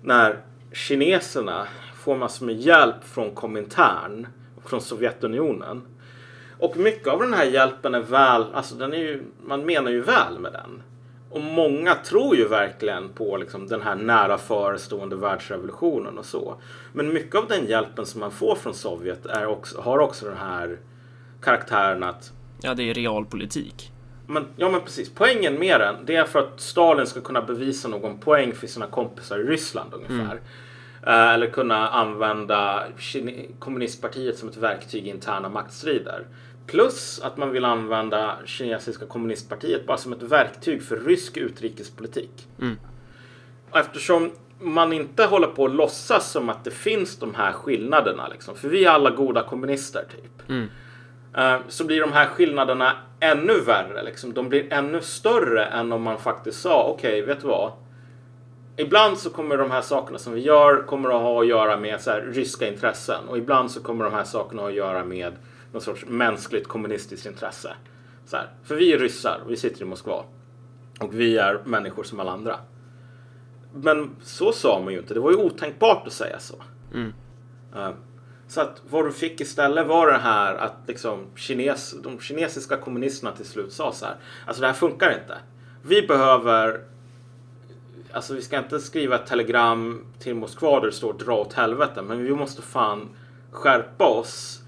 När kineserna får massor med hjälp från Komintern och från Sovjetunionen. Och mycket av den här hjälpen är väl, alltså den är ju, man menar ju väl med den. Och många tror ju verkligen på liksom den här nära förestående världsrevolutionen och så. Men mycket av den hjälpen som man får från Sovjet är också, har också den här karaktären att... Ja, det är realpolitik. Men, ja, men precis. Poängen med den, det är för att Stalin ska kunna bevisa någon poäng för sina kompisar i Ryssland ungefär. Mm. Uh, eller kunna använda kommunistpartiet som ett verktyg i interna maktstrider. Plus att man vill använda kinesiska kommunistpartiet bara som ett verktyg för rysk utrikespolitik. Mm. Eftersom man inte håller på att låtsas som att det finns de här skillnaderna, liksom, för vi är alla goda kommunister typ. Mm. Uh, så blir de här skillnaderna ännu värre. Liksom. De blir ännu större än om man faktiskt sa okej, okay, vet du vad? Ibland så kommer de här sakerna som vi gör kommer att ha att göra med så här, ryska intressen och ibland så kommer de här sakerna att göra med någon sorts mänskligt kommunistiskt intresse. Så här. För vi är ryssar och vi sitter i Moskva. Och vi är människor som alla andra. Men så sa man ju inte. Det var ju otänkbart att säga så. Mm. Uh, så att vad du fick istället var det här att liksom kines, de kinesiska kommunisterna till slut sa så här. Alltså det här funkar inte. Vi behöver Alltså vi ska inte skriva ett telegram till Moskva där det står dra åt helvete. Men vi måste fan skärpa oss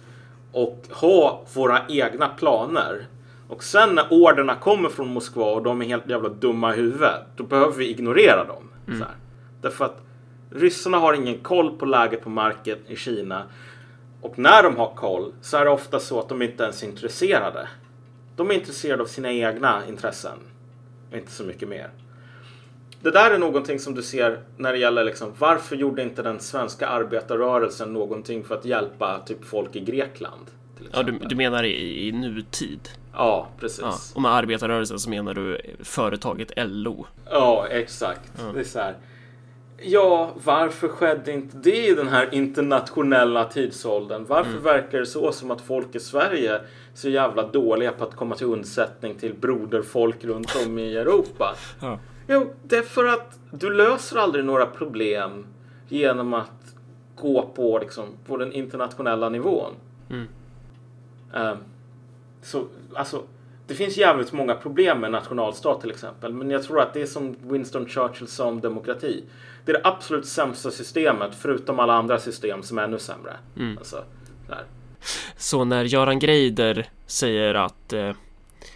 och ha våra egna planer. Och sen när orderna kommer från Moskva och de är helt jävla dumma i huvudet, då behöver vi ignorera dem. Mm. Därför att ryssarna har ingen koll på läget på marken i Kina. Och när de har koll så är det ofta så att de inte ens är intresserade. De är intresserade av sina egna intressen. Inte så mycket mer. Det där är någonting som du ser när det gäller liksom, varför gjorde inte den svenska arbetarrörelsen någonting för att hjälpa typ folk i Grekland? Ja, du, du menar i, i nutid? Ja, precis. Ja, och med arbetarrörelsen så menar du företaget LO? Ja, exakt. Ja. Det är så här. Ja, varför skedde inte det i den här internationella tidsåldern? Varför mm. verkar det så som att folk i Sverige är så jävla dåliga på att komma till undsättning till broderfolk runt om i Europa? Ja. Jo, det är för att du löser aldrig några problem genom att gå på, liksom, på den internationella nivån. Mm. Um, så, alltså, det finns jävligt många problem med nationalstat till exempel. Men jag tror att det är som Winston Churchill sa om demokrati. Det är det absolut sämsta systemet förutom alla andra system som är ännu sämre. Mm. Alltså, Så när Göran Greider säger att eh,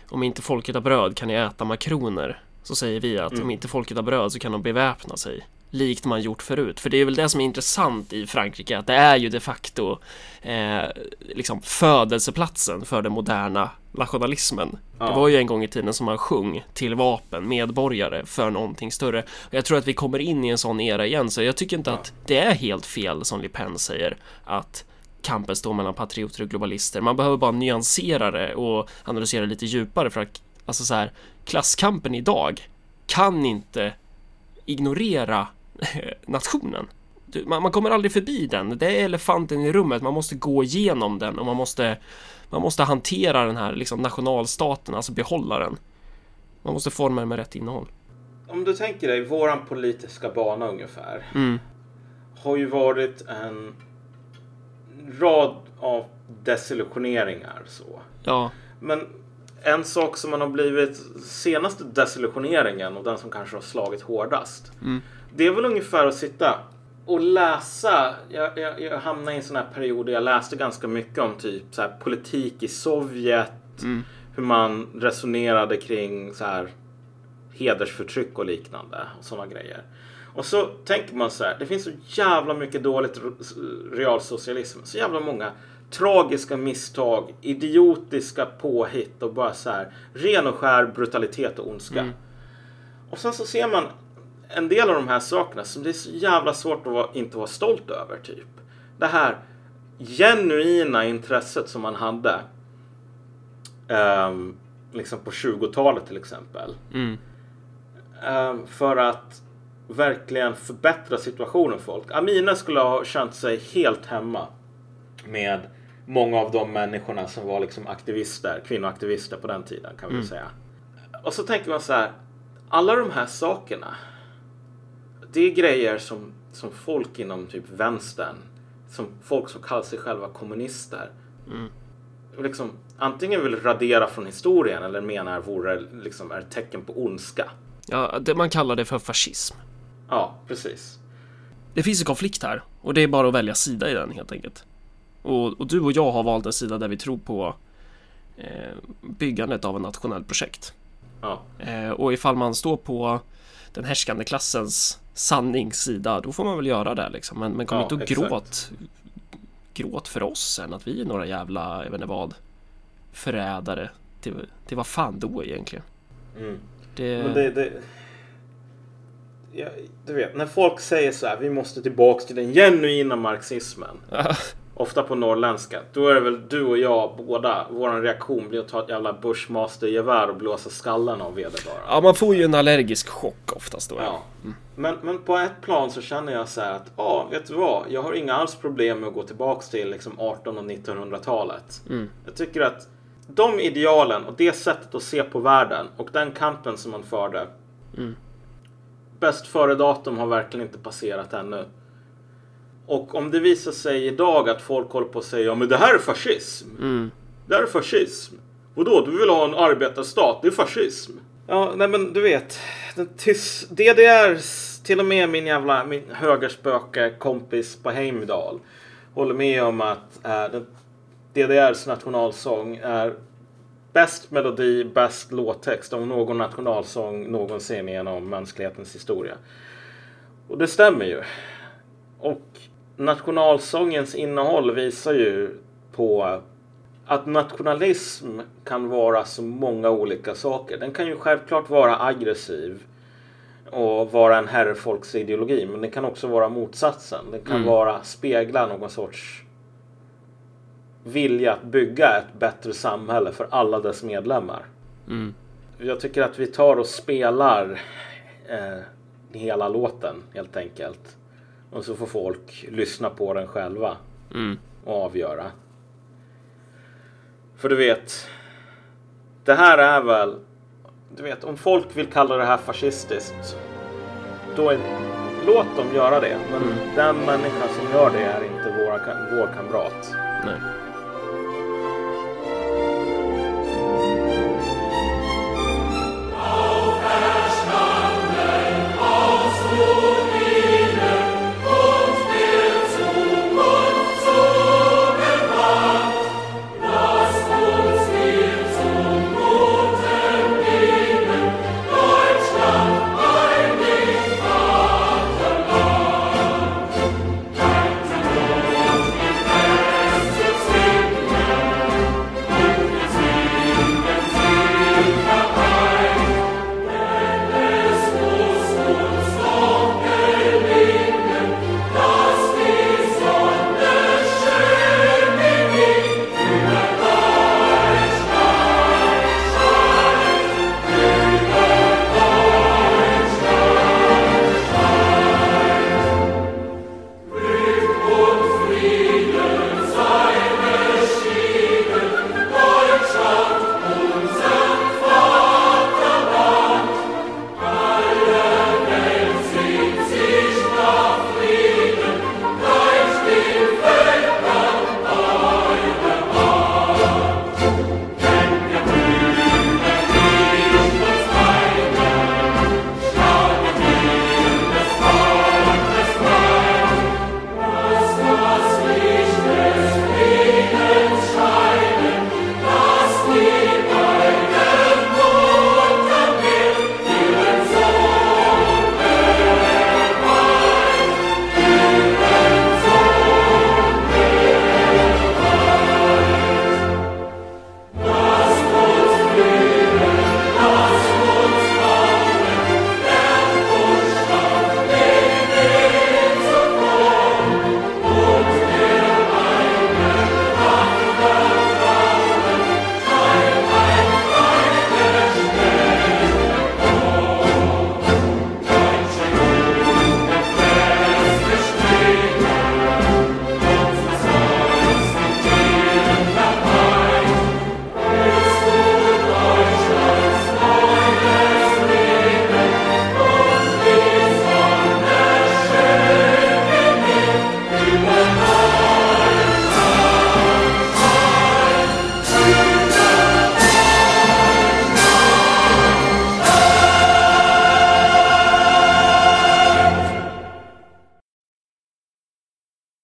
om inte folket har bröd kan ni äta makroner så säger vi att mm. om inte folket har bröd så kan de beväpna sig likt man gjort förut. För det är väl det som är intressant i Frankrike, att det är ju de facto eh, liksom födelseplatsen för den moderna nationalismen. Ja. Det var ju en gång i tiden som man sjung till vapen, medborgare, för någonting större. Och jag tror att vi kommer in i en sån era igen, så jag tycker inte ja. att det är helt fel som Le Pen säger, att kampen står mellan patrioter och globalister. Man behöver bara nyansera det och analysera lite djupare för att Alltså så här, klasskampen idag kan inte ignorera nationen. Man, man, kommer aldrig förbi den. Det är elefanten i rummet. Man måste gå igenom den och man måste, man måste hantera den här liksom, nationalstaten, alltså behålla den. Man måste forma den med rätt innehåll. Om du tänker dig våran politiska bana ungefär. Mm. Har ju varit en rad av desillusioneringar så. Ja. Men en sak som man har blivit senaste desillusioneringen och den som kanske har slagit hårdast. Mm. Det är väl ungefär att sitta och läsa. Jag, jag, jag hamnade i en sån här period där jag läste ganska mycket om typ så här, politik i Sovjet. Mm. Hur man resonerade kring så här hedersförtryck och liknande och sådana grejer. Och så tänker man så här, det finns så jävla mycket dåligt realsocialism, så jävla många tragiska misstag, idiotiska påhitt och bara så här ren och skär brutalitet och ondska. Mm. Och sen så ser man en del av de här sakerna som det är så jävla svårt att vara, inte vara stolt över typ. Det här genuina intresset som man hade um, liksom på 20-talet till exempel. Mm. Um, för att verkligen förbättra situationen för folk. Amina skulle ha känt sig helt hemma med många av de människorna som var liksom aktivister, kvinnoaktivister på den tiden kan vi mm. säga. Och så tänker man så här, alla de här sakerna, det är grejer som som folk inom typ vänstern, som folk som kallar sig själva kommunister, Mm. liksom antingen vill radera från historien eller menar vore liksom är tecken på ondska. Ja, det, man kallar det för fascism. Ja, precis. Det finns en konflikt här och det är bara att välja sida i den helt enkelt. Och, och du och jag har valt en sida där vi tror på eh, byggandet av ett nationellt projekt. Ja, Eh, och ifall man står på den härskande klassens sanningssida, då får man väl göra det liksom. Men, men kom Ja, inte och exakt. gråt, gråt för oss sen att vi är några jävla, jag vet inte vad, förrädare. Till, till vad fan då egentligen? mm. Det, men det, det ja, du vet, när folk säger så här, vi måste tillbaks till den genuina marxismen. Ofta på norrländska. Då är det väl du och jag båda, vår reaktion blir att ta ett jävla Bushmaster-gevär och blåsa skallen av vederbörande. ja, man får ju en allergisk chock oftast då. Ja. Men, men på ett plan så känner jag så här att, ja, vet du vad? Jag har inga alls problem med att gå tillbaks till liksom 1800 och 1900-talet. Mm. Jag tycker att de idealen och det sättet att se på världen och den kampen som man förde. Mm. Bäst före datum har verkligen inte passerat ännu. Och om det visar sig idag att folk håller på att säga ja men det här är fascism. Mm. Det här är fascism. Vadå, du vill ha en arbetarstat? Det är fascism. Ja, nej men du vet. Den tys- DDR, till och med min jävla min högerspöke kompis på Heimdal håller med om att eh, den, DDRs nationalsång är bäst melodi, bäst låttext av någon nationalsång någonsin genom mänsklighetens historia. Och det stämmer ju. Och nationalsångens innehåll visar ju på att nationalism kan vara så många olika saker. Den kan ju självklart vara aggressiv och vara en herrefolksideologi, men den kan också vara motsatsen. Den kan Mm. vara spegla någon sorts vilja att bygga ett bättre samhälle för alla dess medlemmar. Mm. Jag tycker att vi tar och spelar eh, hela låten helt enkelt. Och så får folk lyssna på den själva Mm. och avgöra. För du vet, det här är väl, du vet om folk vill kalla det här fascistiskt, då är, låt dem göra det. Men Mm. den människa som gör det är inte våra, vår kamrat. Nej.